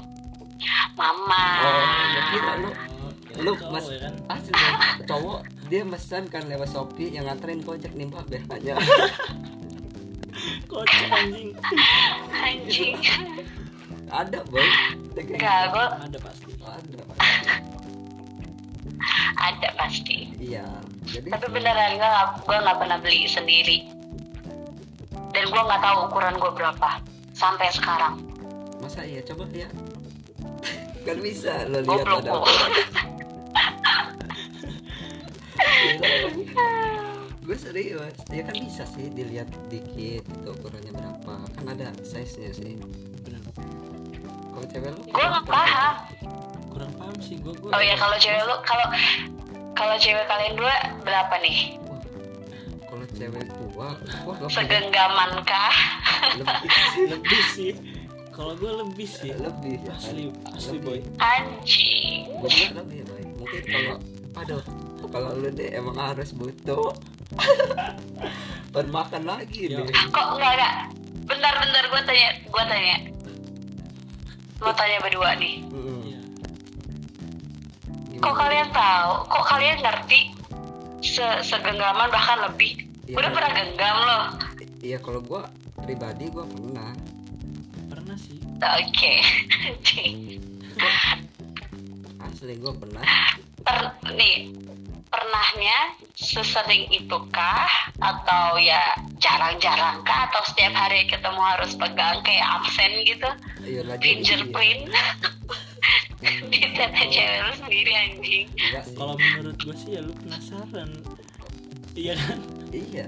Speaker 2: Mama.
Speaker 1: Oh gua kira lu
Speaker 3: Oh, kira
Speaker 1: lu
Speaker 3: cowok
Speaker 1: mas
Speaker 3: ya kan?
Speaker 1: asli lu cowok dia pesan kan lewat shopee yang nganterin gojek nih mbak nya
Speaker 3: kocak anjing.
Speaker 2: Anjing.
Speaker 1: Ada boy.
Speaker 2: Enggak
Speaker 1: gitu.
Speaker 2: gua
Speaker 3: ada pasti.
Speaker 1: Ada
Speaker 2: pasti.
Speaker 1: Iya jadi
Speaker 2: tapi beneran gua nggak gua nggak pernah beli sendiri. Dan gua nggak tahu ukuran gua berapa sampai sekarang.
Speaker 1: Masa iya? Coba lihat. Kan bisa lo lihat
Speaker 2: goblok
Speaker 1: ada
Speaker 2: gua.
Speaker 1: gue serius ya kan bisa sih dilihat dikit itu ukurannya berapa. Kan ada size nya sih.
Speaker 3: Bener.
Speaker 1: Kalau cewek lu
Speaker 2: gua nggak paham
Speaker 3: kurang paham sih gue gue
Speaker 2: oh ya kalau cewek lu kalau kalau cewek kalian dua berapa nih?
Speaker 1: Wah, kalau cewek gua gua gak punya
Speaker 2: segenggaman kah?
Speaker 1: Lebih sih
Speaker 3: lebih sih. Kalau gue lebih sih.
Speaker 1: Lebih ya.
Speaker 3: Asli asli boy.
Speaker 2: Anjing.
Speaker 1: Gua juga lebih mungkin kalau aduh kalau lu deh emang harus butuh bermakan lagi
Speaker 3: Ya.
Speaker 1: nih
Speaker 2: kok enggak enggak bentar bentar gue tanya gue tanya. Mau tanya berdua nih.
Speaker 1: Mm,
Speaker 3: Iya.
Speaker 2: Kok kalian tahu? Kok kalian ngerti? Se segenggaman bahkan lebih.
Speaker 1: Iya.
Speaker 2: udah pernah genggam loh
Speaker 1: iya kalau gua pribadi gua pernah.
Speaker 3: Pernah sih.
Speaker 2: Oke.
Speaker 1: Asli gua pernah.
Speaker 2: Per, nih pernahnya sesering itukah? Atau ya jarang-jarang kah? Atau setiap hari ketemu harus pegang kayak absen gitu?
Speaker 1: Iya lagi
Speaker 2: fingerprint di tete cewek lu sendiri anjing.
Speaker 1: Sih.
Speaker 3: Kalau menurut gue sih ya lu penasaran. Iya kan?
Speaker 1: Iya.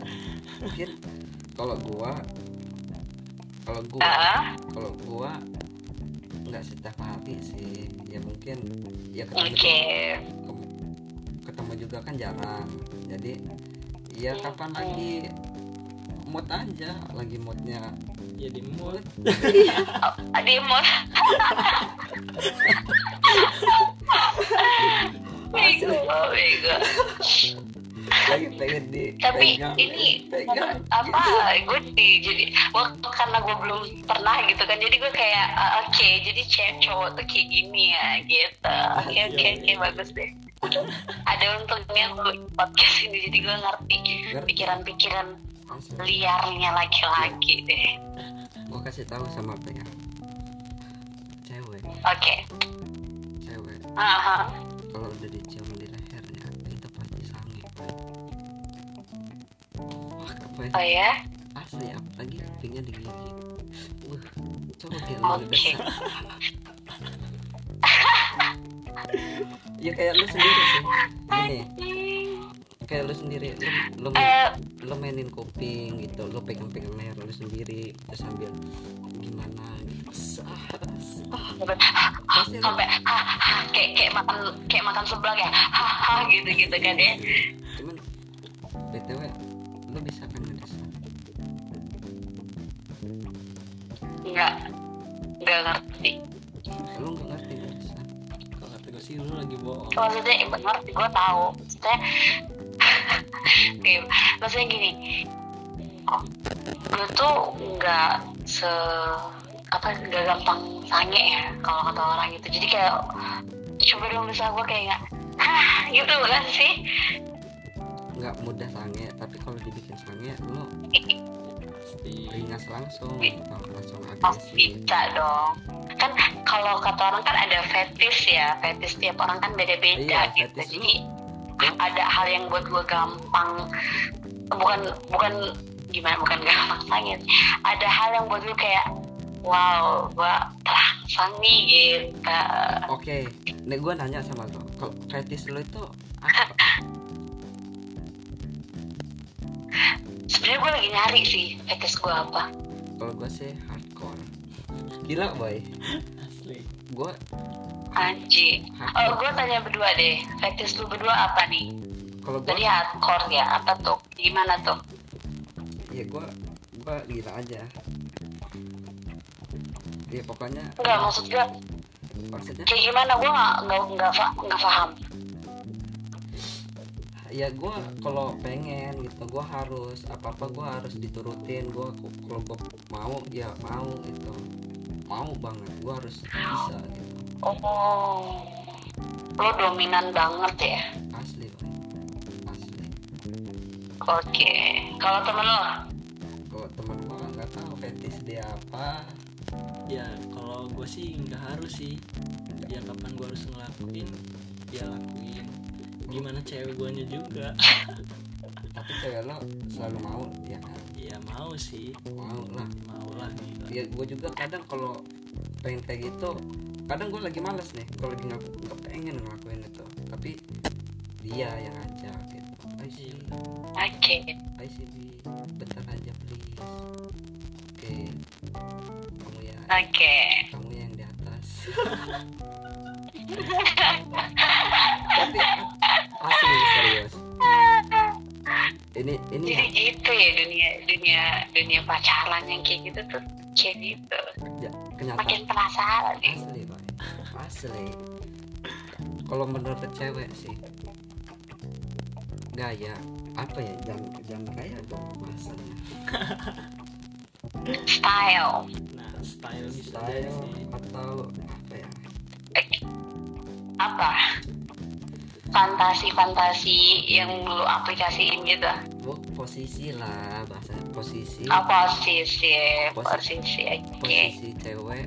Speaker 1: Mungkin kalau gua kalau gua
Speaker 2: Ah,
Speaker 1: kalau gua nggak setiap hari sih. Ya mungkin ya ketemu
Speaker 2: oke.
Speaker 1: kem- ketemu juga kan jarang. Jadi ya kapan lagi mood aja lagi moodnya
Speaker 3: ya di mood
Speaker 2: Adi mau bego bego.
Speaker 1: Lagi pengen di
Speaker 2: tapi
Speaker 1: pegang,
Speaker 2: ini
Speaker 1: pegang.
Speaker 2: apa? Gue di jadi waktu karena gue belum pernah gitu kan jadi gue kayak ah, oke jadi cewek cowok tuh kayak gini ya gitu. Oke oke oke bagus deh. Ada untungnya gue podcast ini jadi gue ngerti. pikiran-pikiran. Liarnya laki-laki deh.
Speaker 1: Gua kasih tahu sama apa ya cewek.
Speaker 2: Oke.
Speaker 1: Cewek.
Speaker 2: Aha.
Speaker 1: kalau udah dicium di lehernya itu pasti sange wah ya?
Speaker 2: oh ya?
Speaker 1: Asli apalagi kupingnya digigit wah coba kayak lu udah sa- ya kayak lu sendiri sih. Gini kayak lu sendiri lu lu,
Speaker 2: Eh,
Speaker 1: lu mainin kuping gitu lu pegang-pegang leher lu sendiri terus sambil gimana gitu. Sah. pasti lu-
Speaker 2: sampai ah, ah, kayak kayak makan kayak makan seblak ya? Hahaha gitu gitu kan ya?
Speaker 1: Cuman btw lu bisa kan ngedesain
Speaker 2: nggak nggak ngerti.
Speaker 1: Lu nggak ngerti
Speaker 3: kata gue sih lu lagi bohong.
Speaker 2: Maksudnya ngerti gue tahu. Maksudnya maksudnya gini gue tuh nggak se apa nggak gampang sange ya kalau kata orang gitu. Jadi kayak coba dong bisa gue kayak nggak gitu kan sih?
Speaker 1: Nggak mudah sange tapi kalau dibikin sange
Speaker 3: pasti
Speaker 1: ringas langsung atau langsung
Speaker 2: Oh,
Speaker 1: agresif
Speaker 2: bisa dong. Kan kalau kata orang kan ada fetish ya fetish tiap orang kan beda-beda
Speaker 1: Iya,
Speaker 2: gitu. jadi ada hal yang buat gue gampang bukan bukan gimana bukan gampang sangit ada hal yang buat gue kayak wow gue terangsang nih gitu.
Speaker 1: Oke nih gue nanya sama lo kalau fetish lu itu apa?
Speaker 2: Sebenarnya gue lagi nyari sih fetish gue apa.
Speaker 1: Kalau gue sih hardcore. Gila boy.
Speaker 3: Asli
Speaker 1: gue
Speaker 2: anjing. Oh gue tanya berdua deh. Fetish lu berdua apa nih?
Speaker 1: Kalau gue
Speaker 2: tadi hardcore ya? Apa tuh? Gimana tuh?
Speaker 1: Ya gue gua gila aja. Ya pokoknya
Speaker 2: Enggak maksud gue
Speaker 1: maksudnya?
Speaker 2: kayak gimana? Gue nggak nggak nggak nggak paham.
Speaker 1: ya gua kalau pengen gitu gua harus apa apa gua harus diturutin. Ku- kalau gua mau ya mau gitu mau banget gua harus bisa gitu.
Speaker 2: Oh, lo dominan banget ya.
Speaker 1: asli Boy. asli.
Speaker 2: Oke, kalau temen lo,
Speaker 1: kalau teman gua nggak tahu fetish dia apa.
Speaker 3: Ya kalau gue sih nggak harus sih. Ya kapan gue harus ngelakuin? Ya lakuin. Gimana cewek guanya juga
Speaker 1: tapi cewek lo selalu mau ya kan?
Speaker 3: Ya mau sih.
Speaker 1: Mau lah.
Speaker 3: Mau lah gitu.
Speaker 1: Ya gue juga kadang kalau pengen kayak gitu kadang gue lagi males nih kalau lagi nggak nggak pengen ngelakuin itu. Tapi dia yang ngajak gitu. I see
Speaker 3: Iya.
Speaker 2: oke.
Speaker 1: I see Bi. bentar aja please. Oke. Kamu ya.
Speaker 2: Oke,
Speaker 1: kamu yang di atas. Tapi asli serius ini ini
Speaker 2: jadi gitu ya dunia dunia dunia pacaran yang kayak gitu tuh kayak gitu.
Speaker 1: ya, kenyataan
Speaker 2: Makin penasaran nih.
Speaker 1: asli Boy. asli kalau menurut cewek sih gaya apa ya jangan jangan gaya dong bahasanya
Speaker 2: Style.
Speaker 3: nah style
Speaker 1: style atau apa ya
Speaker 2: Eh, apa? Fantasi-fantasi yang lu aplikasiin gitu.
Speaker 1: Bu, posisi lah bahasanya posisi
Speaker 2: Oh, posisi,
Speaker 1: Posisi.
Speaker 2: posisi. Oke.
Speaker 1: posisi cewek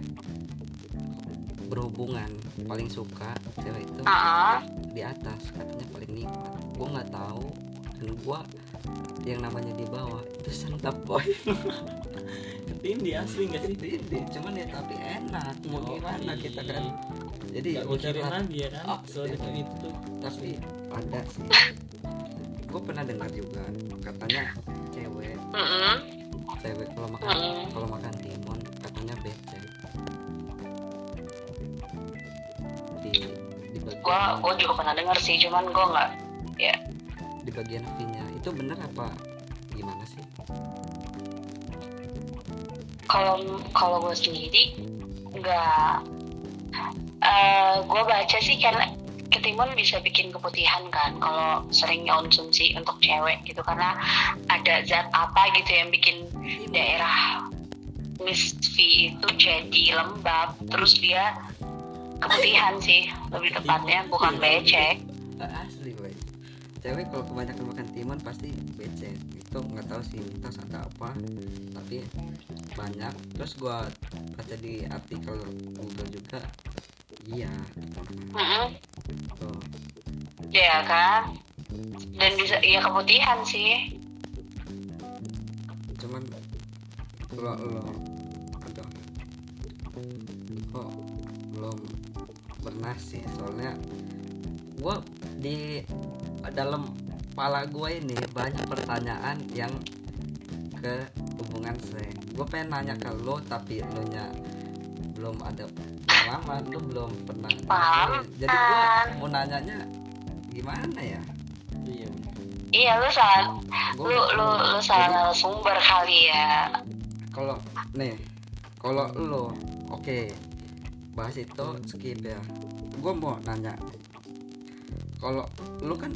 Speaker 1: berhubungan paling suka cewek itu
Speaker 2: Ah,
Speaker 1: di atas katanya paling nikmat gue nggak tahu dan gue yang namanya di bawah itu santap boy
Speaker 3: tapi ini asli nggak sih
Speaker 1: ini cuman ya tapi enak mau
Speaker 3: Oh,
Speaker 1: gimana
Speaker 3: iya.
Speaker 1: kita kan jadi
Speaker 3: Gak mikirin
Speaker 1: udahlah.
Speaker 3: lagi ya kan
Speaker 1: Oh,
Speaker 3: soal
Speaker 1: iya.
Speaker 3: dekin itu tuh
Speaker 1: tapi ada sih gue pernah dengar juga katanya cewek cewek kalau makan
Speaker 2: Mm.
Speaker 1: kalau makan timun katanya becek di di bagian
Speaker 2: gua juga pernah denger sih, cuman gua nggak. Ya,
Speaker 1: di bagian V-nya itu bener apa gimana sih?
Speaker 2: Kalau kalau gue sendiri nggak. eh gue baca sih karena ketimun bisa bikin keputihan kan kalau sering konsumsi untuk cewek gitu karena ada zat apa gitu yang bikin daerah Miss V itu jadi lembab terus dia keputihan sih lebih tepatnya bukan becek.
Speaker 1: Ah, asli boy cewek kalau kebanyakan makan timun pasti becek itu nggak tahu sih mitos atau apa tapi banyak. Terus gua baca di artikel Google juga iya.
Speaker 2: Mm-mm.
Speaker 1: tuh
Speaker 2: ya kan? Dan bisa ya keputihan sih.
Speaker 1: Cuman kalau lo aduh kok belum pernah sih soalnya gua di dalam kepala gue ini banyak pertanyaan yang ke hubungan saya. Gue pengen nanya ke lo tapi lo nya belum ada pengalaman lo belum pernah jadi gue mau nanyanya gimana ya?
Speaker 3: Iya
Speaker 2: iya lu salah. Lu lu lu salah sumber kali ya.
Speaker 1: Kalau nih kalau lo oke bahas itu skip ya. Gue mau nanya. Kalau lu kan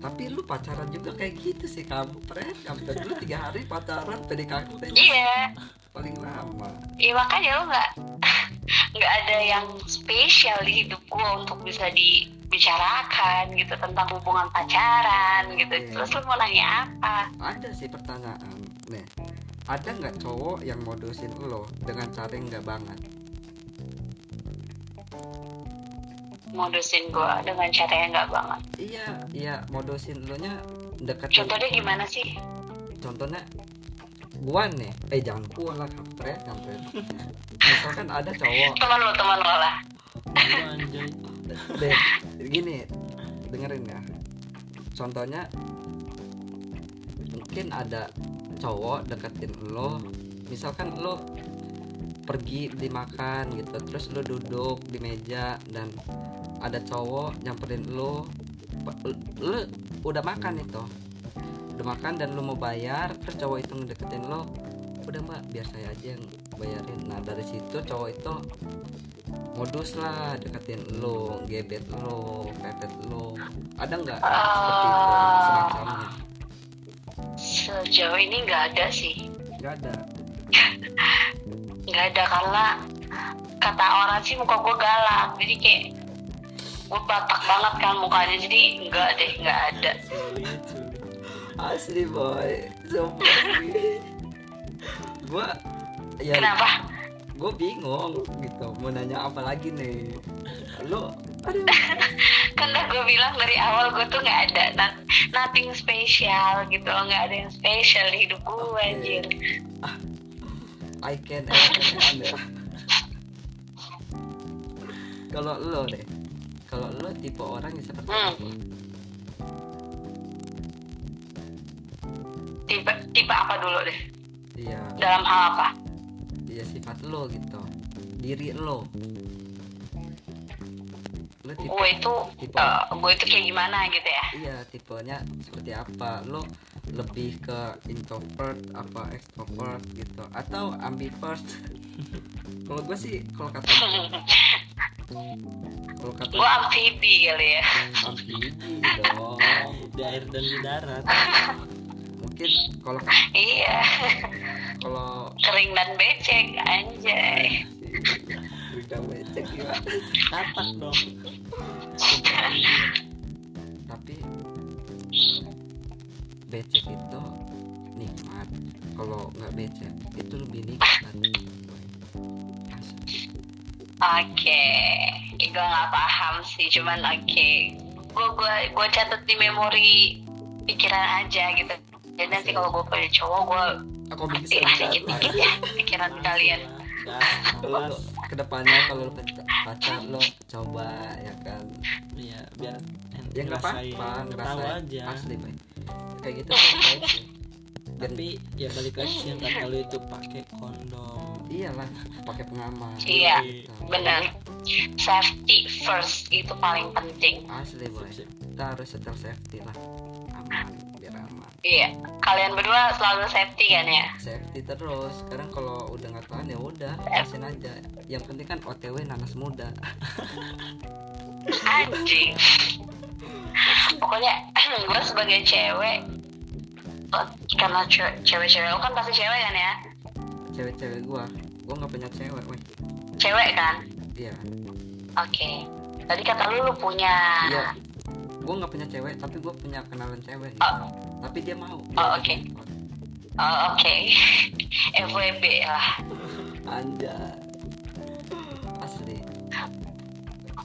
Speaker 1: tapi lu pacaran juga kayak gitu sih kamu pernah kamu dulu tiga hari pacaran PDKT
Speaker 2: iya.
Speaker 1: paling lama.
Speaker 2: Iya makanya lu nggak nggak ada yang spesial di hidup gua untuk bisa dibicarakan gitu tentang hubungan pacaran gitu.
Speaker 1: Iya.
Speaker 2: terus lu mau nanya apa?
Speaker 1: Ada sih pertanyaan nih. Ada nggak cowok yang modusin lo dengan cara yang nggak banget
Speaker 2: modusin gua dengan cara yang nggak banget.
Speaker 1: Iya iya modusin lo nya deketin
Speaker 2: contohnya gimana sih?
Speaker 1: Contohnya gua nih eh jangan gua lah kampret kampret. Misalkan ada cowok.
Speaker 2: Teman lo teman lo lah.
Speaker 1: Deh gini dengerin ya. Contohnya mungkin ada cowok deketin lo misalkan lo pergi beli makan gitu terus lo duduk di meja dan ada cowok nyamperin lo lo udah makan itu. Udah makan dan lo mau bayar terus cowok itu ngedeketin lo udah mbak biar saya aja yang bayarin. Nah dari situ cowok itu modus lah deketin lo gebet lo pepet lo ada nggak seperti itu?
Speaker 2: Ah.
Speaker 1: semacamnya.
Speaker 2: Sejauh ini nggak ada sih.
Speaker 1: Nggak ada.
Speaker 2: Nggak ada karena kata orang sih muka gue galak. Jadi kayak gue batak banget kan mukanya jadi nggak deh nggak ada.
Speaker 1: Asli boy. Sumpah gua ya
Speaker 2: kenapa?
Speaker 1: gue bingung gitu. Mau nanya apa lagi nih? Lo aduh.
Speaker 2: Kan udah gue bilang dari awal gue tuh nggak ada na- nothing spesial gitu loh. Nggak ada yang spesial di hidup gue
Speaker 1: Oke.
Speaker 2: anjir.
Speaker 1: I can understand kalau lo deh kalau lo tipe orang yang seperti
Speaker 2: Hmm.
Speaker 1: apa?
Speaker 2: Tipe tipe apa dulu deh?
Speaker 1: Iya.
Speaker 2: Dalam hal apa?
Speaker 1: Iya sifat lo gitu. Diri lo lo tipe
Speaker 2: gue itu
Speaker 1: tipe
Speaker 2: eh, gue itu kayak gimana gitu ya?
Speaker 1: Iya tipenya seperti apa? Lo lebih ke introvert apa extrovert gitu? Atau ambivert? Kalau gue sih kalau kata kalau kata
Speaker 2: gue amfibi kali ya.
Speaker 1: Amfibi dong.
Speaker 3: Di air dan di darat.
Speaker 1: Mungkin kalau
Speaker 2: iya.
Speaker 1: kalau
Speaker 2: kering dan becek anjay
Speaker 1: udah becek ya.
Speaker 3: Tatak dong.
Speaker 1: Tapi becek itu nikmat. Kalau nggak becek itu lebih nikmat.
Speaker 2: Oke, gue nggak paham sih, cuman oke, gue gue gue catat di memori pikiran aja gitu. Jadi nanti kalau gue punya cowok, gue
Speaker 1: aku bisa
Speaker 2: kasih lah dikit-dikit ya pikiran kalian.
Speaker 3: Ke
Speaker 1: depannya kalau lo pac- pacar lo coba ya kan?
Speaker 3: Iya biar
Speaker 1: ya nggak
Speaker 3: ngerasain,
Speaker 1: apa-apa
Speaker 3: tahu
Speaker 1: ngerasain.
Speaker 3: aja.
Speaker 1: Asli baik kayak gitu baik sih?
Speaker 3: Tapi ya balik lagi sih yang kata lu itu pakai kondom.
Speaker 1: Iyalah pakai pengaman.
Speaker 2: Iya,
Speaker 1: Gitu.
Speaker 2: bener. Safety first itu paling penting.
Speaker 1: asli boy. Kita harus setel safety lah. Aman
Speaker 2: Iya, kalian berdua selalu safety kan ya?
Speaker 1: safety terus sekarang kalau udah nggak tahan ya udah lepasin aja yang penting kan otw nanas muda
Speaker 2: Anjing. Pokoknya gue sebagai cewek, eh, karena ce- cewek-cewek lo kan pasti cewek kan ya?
Speaker 1: cewek-cewek gua gua nggak punya cewek weh
Speaker 2: Cewek kan?
Speaker 1: iya
Speaker 2: Oke. Tadi kata lu lu punya.
Speaker 1: iya gua nggak punya cewek tapi gua punya kenalan cewek
Speaker 2: Oh,
Speaker 1: tapi dia mau
Speaker 2: Oh, oke. oh, oke. FWB lah.
Speaker 1: anjay asli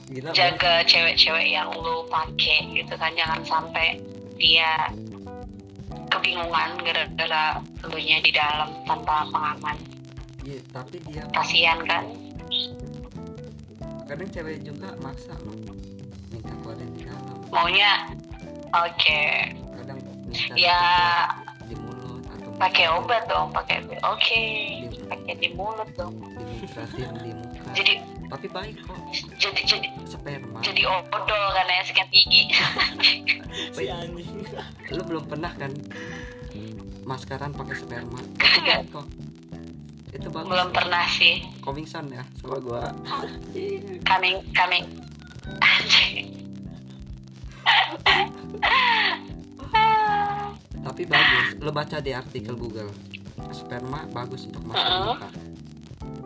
Speaker 1: gila.
Speaker 2: Jaga cewek-cewek yang lu pakai gitu kan jangan sampai dia kebingungan gara-gara lu nya di dalam tanpa pengaman.
Speaker 1: Iya, tapi dia
Speaker 2: Kasihan kan?
Speaker 1: kadang cewek juga maksa loh
Speaker 2: Maunya oke.
Speaker 1: kadang minta
Speaker 2: Ya
Speaker 1: di mulut atau
Speaker 2: pakai obat dong, pakai oke. Pakai di mulut dong.
Speaker 1: di muka
Speaker 2: Jadi
Speaker 1: tapi baik kok
Speaker 2: jadi jadi
Speaker 1: sperma
Speaker 2: jadi odol karena ya sikat gigi.
Speaker 3: si anjing
Speaker 1: lu belum pernah kan maskaran pakai sperma itu baik kok itu bagus
Speaker 2: Belum pernah sih.
Speaker 1: coming soon ya sama gua
Speaker 2: Coming coming. Anjing.
Speaker 1: Tapi bagus lu baca di artikel Google sperma bagus untuk masker
Speaker 2: Uh-uh.
Speaker 1: muka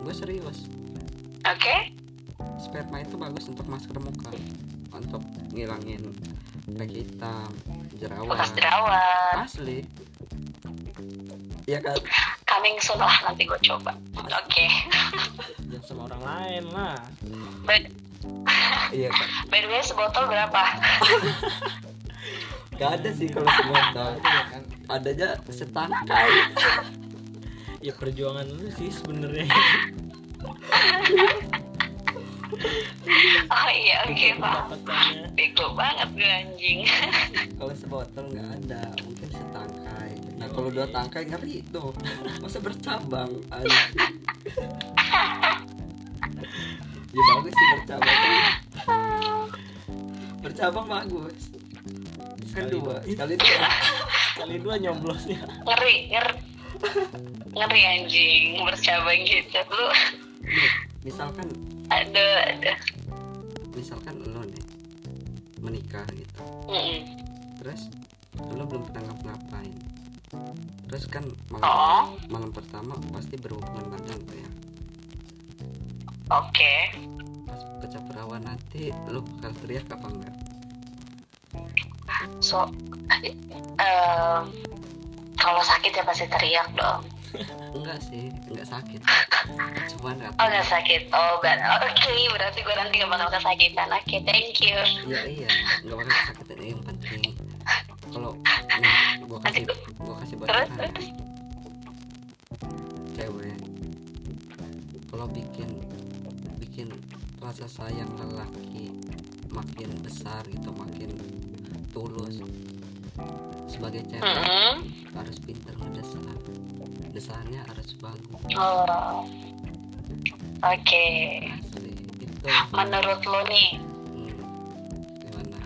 Speaker 1: gue serius
Speaker 2: Oke.
Speaker 1: sperma itu bagus untuk masker muka untuk ngilangin flek hitam jerawat
Speaker 2: Bekas jerawat.
Speaker 1: asli ya kan
Speaker 2: Coming soon lah nanti gue coba. Oke.
Speaker 3: jangan sama orang lain lah
Speaker 2: By,
Speaker 1: iya
Speaker 2: by the way sebotol berapa?
Speaker 1: gak ada sih kalau sebotol. Adanya setangkai.
Speaker 3: Ya perjuangan lu sih sebenarnya.
Speaker 2: Oh iya oke pak. Bego banget gue anjing.
Speaker 1: kalau sebotol nggak ada mungkin setangkai. Nah kalau dua tangkai ngeri tuh masa bercabang ya bagus sih bercabang bercabang bagus kan
Speaker 3: Sekali
Speaker 1: dua. Sekali dua.
Speaker 3: Kali dua nyoblosnya.
Speaker 2: Ngeri ngeri. Ngeri anjing bercabang gitu. Lu
Speaker 1: misalkan
Speaker 2: aduh aduh.
Speaker 1: misalkan lo nih menikah gitu.
Speaker 2: Mm-mm.
Speaker 1: terus lo belum pernah ngapa-ngapain terus kan malam
Speaker 2: oh.
Speaker 1: malam pertama pasti berhubungan badan tuh ya.
Speaker 2: Oke
Speaker 1: pas pecah perawan nanti lo bakal teriak apa enggak?
Speaker 2: So em, kalau sakit ya pasti teriak dong.
Speaker 1: Enggak sih enggak sakit. Cuman
Speaker 2: oh
Speaker 1: kata
Speaker 2: nggak sakit. Oh oke berarti gue nanti gak bakal kesakitan. Oke thank you.
Speaker 1: Ya iya. Enggak bakal kesakitan. Eh, yang penting kalau gua kasih gua kasih bocoran
Speaker 2: terus.
Speaker 1: Cewek kalau bikin bikin rasa sayang lelaki makin besar gitu makin tulus. Sebagai cewek
Speaker 2: Mm-mm.
Speaker 1: harus pintar ngedesar desarnya harus bagus.
Speaker 2: Oh. Oke.
Speaker 1: Asli itu.
Speaker 2: Menurut lo nih
Speaker 1: hmm, gimana?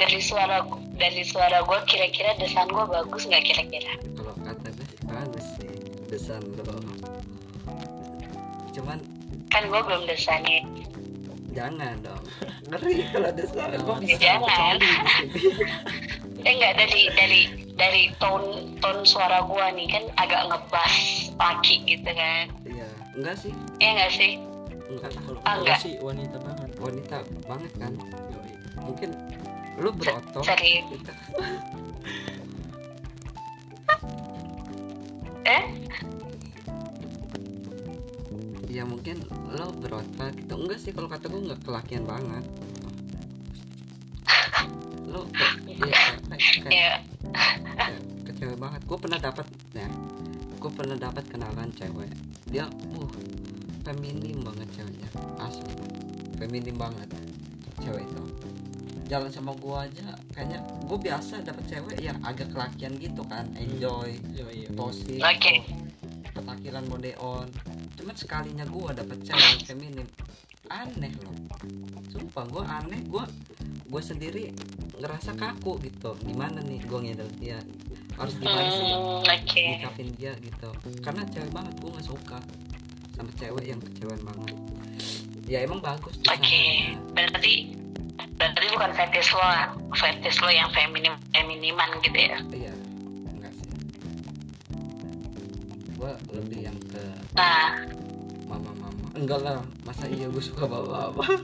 Speaker 2: dari suara dari suara gue kira-kira desain gue bagus nggak kira-kira?
Speaker 1: Kalau kata gue bagus sih desain lo cuman
Speaker 2: kan gue belum desainnya
Speaker 1: jangan dong. Ngeri kalau desain gue bisa
Speaker 2: Jangan.
Speaker 1: di sini.
Speaker 2: eh nggak dari dari dari tone tone suara gue nih kan agak ngebas laki gitu kan.
Speaker 1: Iya enggak sih.
Speaker 2: Ya nggak sih?
Speaker 1: Enggak
Speaker 3: kalau
Speaker 2: Ah, enggak.
Speaker 3: sih wanita banget.
Speaker 1: Wanita banget kan?
Speaker 3: Yoi.
Speaker 1: mungkin lu berotot.
Speaker 2: serius. Eh
Speaker 1: ya mungkin lo berotot gitu. Enggak sih kalau kata gue nggak kelakian banget. Lo kayak ya, kayak, kayak,
Speaker 2: ya.
Speaker 1: kayak ke cewek banget. Gue pernah dapat ya gue pernah dapat kenalan cewek. Dia uh feminim banget ceweknya. Asli. Feminim banget cewek itu. Jalan sama gue aja kayaknya gue biasa dapet cewek yang agak kelakian gitu kan. Enjoy
Speaker 3: Yoi, yoi.
Speaker 1: tosi
Speaker 2: Oke.
Speaker 1: petakilan modeon cuman sekalinya gue dapet cewek feminim aneh loh. Sumpah gue aneh. Gue gue sendiri ngerasa kaku gitu. Gimana nih gue ngedel dia? Harus gimana sih
Speaker 2: Hmm, oke.
Speaker 1: nyikapin dia gitu? Karena cewek banget gue nggak suka sama cewek yang kecewan banget. Ya emang bagus
Speaker 2: oke.
Speaker 1: desainnya.
Speaker 2: berarti berarti bukan fetish lo fetish lo yang feminim feminiman gitu ya?
Speaker 1: Iya gue lebih yang ke
Speaker 2: nah
Speaker 1: mama mama enggak lah masa iya gue suka bawa bawa gue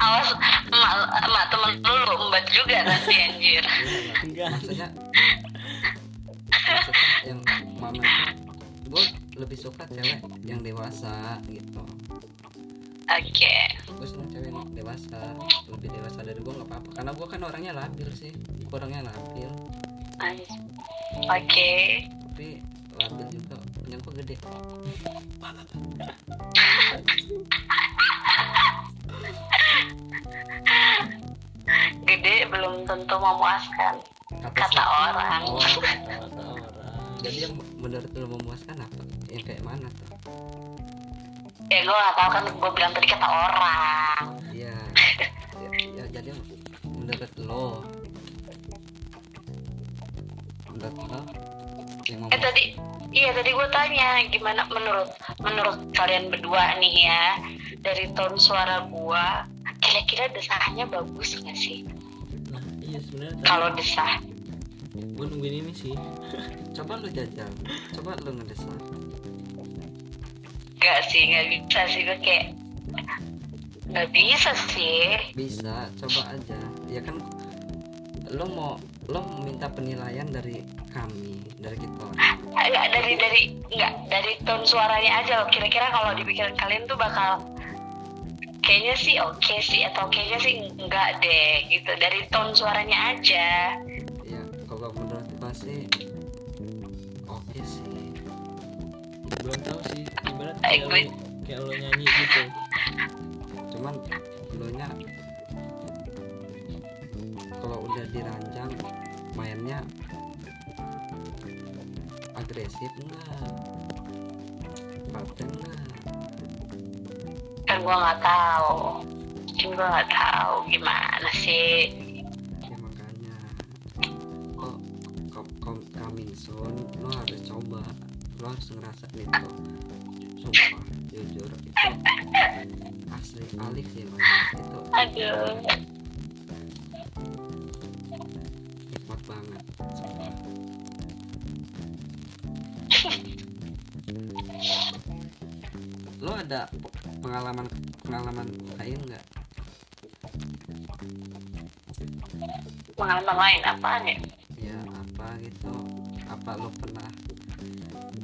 Speaker 2: awas emak emak temen lu lu embat juga nanti anjir.
Speaker 3: Enggak.
Speaker 1: Maksudnya maksudnya yang mama gue lebih suka cewek yang dewasa gitu.
Speaker 2: Oke.
Speaker 1: Gue seneng cewek yang dewasa lebih dewasa dari gue nggak apa-apa. Karena gue kan orangnya labil sih Gua orangnya labil
Speaker 2: Oke.
Speaker 1: Tapi labil juga punya gue gede.
Speaker 2: Gede belum tentu memuaskan kata
Speaker 1: siapa?
Speaker 2: orang.
Speaker 1: Oh,
Speaker 3: kata orang.
Speaker 1: Jadi yang menurut lo memuaskan apa? Yang kayak mana tuh?
Speaker 2: Ya gue gak tau kan gue bilang tadi kata orang
Speaker 1: yang
Speaker 2: eh tadi iya tadi gue tanya gimana menurut menurut kalian berdua nih ya dari tone suara gue kira-kira desahnya bagus gak sih?
Speaker 3: Nah iya sebenarnya
Speaker 2: kalau desah.
Speaker 3: Gue nungguin ini sih.
Speaker 1: Coba lo jajal. Coba lo ngedesar
Speaker 2: gak sih gak bisa sih gue kayak gak bisa sih.
Speaker 1: Bisa coba aja. Ya kan lo mau lo minta penilaian dari kami dari kita
Speaker 2: Enggak dari dari enggak dari tone suaranya aja loh. Kira-kira kalau di pikiran kalian tuh bakal kayaknya sih oke sih atau kayaknya sih enggak deh gitu. Dari tone suaranya aja.
Speaker 1: ya kalau menurut gua sih oke sih
Speaker 3: belum tahu sih ibarat kayak lo,
Speaker 2: gue-
Speaker 3: kayak lo nyanyi gitu
Speaker 1: cuman lo nya kalau udah dirancang mainnya agresif enggak baper enggak
Speaker 2: kan gue nggak tahu. Kan gue nggak tahu gimana sih.
Speaker 1: Ya, makanya. Kok kok kom lo harus coba. Lo harus ngerasa itu sumpah jujur itu asli alif sih mas, itu
Speaker 2: aduh.
Speaker 1: Banget sumpah. lo ada pengalaman pengalaman lain nggak?
Speaker 2: Pengalaman lain apaan ya?
Speaker 1: Ya apa gitu. Apa lo pernah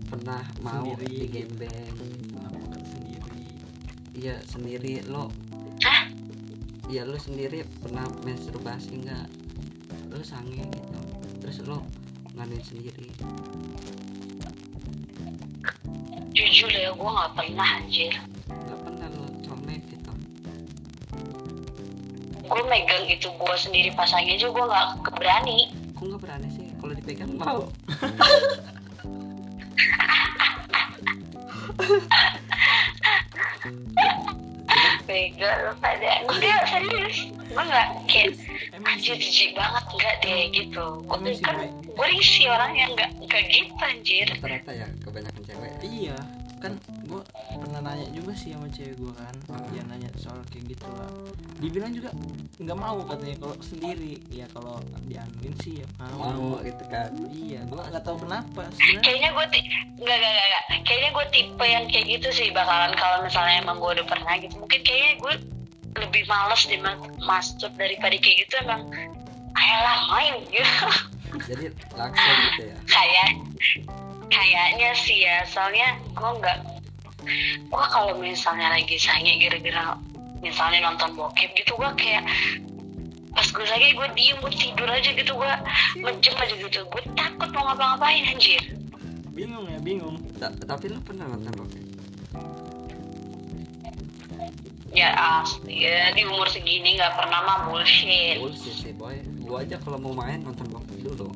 Speaker 1: pernah mau
Speaker 3: Sendiri.
Speaker 1: di
Speaker 3: gitu.
Speaker 1: gembeng
Speaker 3: apa kan sendiri.
Speaker 1: Iya sendiri. Lo
Speaker 2: Hah?
Speaker 1: iya lo sendiri pernah masturbasi nggak? Lo sange gitu terus lo nganin sendiri.
Speaker 2: Jujur ya gue nggak pernah anjir.
Speaker 1: Nggak pernah lo colmek gitu.
Speaker 2: Gue megang itu gue sendiri pasangnya aja gue nggak berani
Speaker 1: kok nggak berani sih? Kalau dipegang mau
Speaker 2: bega lo pada enggak serius. Gue nggak kayak anjir
Speaker 3: sih.
Speaker 2: jijik banget enggak deh gitu. Gue
Speaker 3: sih,
Speaker 2: kan gue risih orang yang nggak nggak gitu anjir.
Speaker 1: Rata-rata ya kebanyakan cewek.
Speaker 3: Iya kan gue pernah nanya juga sih sama cewek gue kan dia nanya soal kayak gitu lah. Dibilang juga nggak mau katanya kalau sendiri. Ya kalau dianuin sih ya mau,
Speaker 1: mau gitu kan?
Speaker 3: Iya gue nggak tahu kenapa sebenarnya.
Speaker 2: Kayaknya gue ti nggak nggak nggak nggak. kayaknya gue tipe yang kayak gitu sih bakalan kalau misalnya emang gue udah pernah gitu. Mungkin kayaknya gue lebih males di mastur daripada kayak gitu emang ayolah main. Gitu
Speaker 1: jadi langsung gitu ya?
Speaker 2: Kayak kayaknya sih ya soalnya gue nggak gue kalau misalnya lagi sange gara-gara misalnya nonton bokep gitu gue kayak pas gue sange gue diem gue tidur aja gitu gue menjem aja gitu. Gue takut mau ngapa-ngapain anjir.
Speaker 3: Bingung ya bingung.
Speaker 1: Ta- tapi lo pernah nonton bokep?
Speaker 2: Ya asli ya. Di umur segini nggak pernah mah bullshit.
Speaker 1: Bullshit sih boy. Gua aja kalau mau main nonton bokep dulu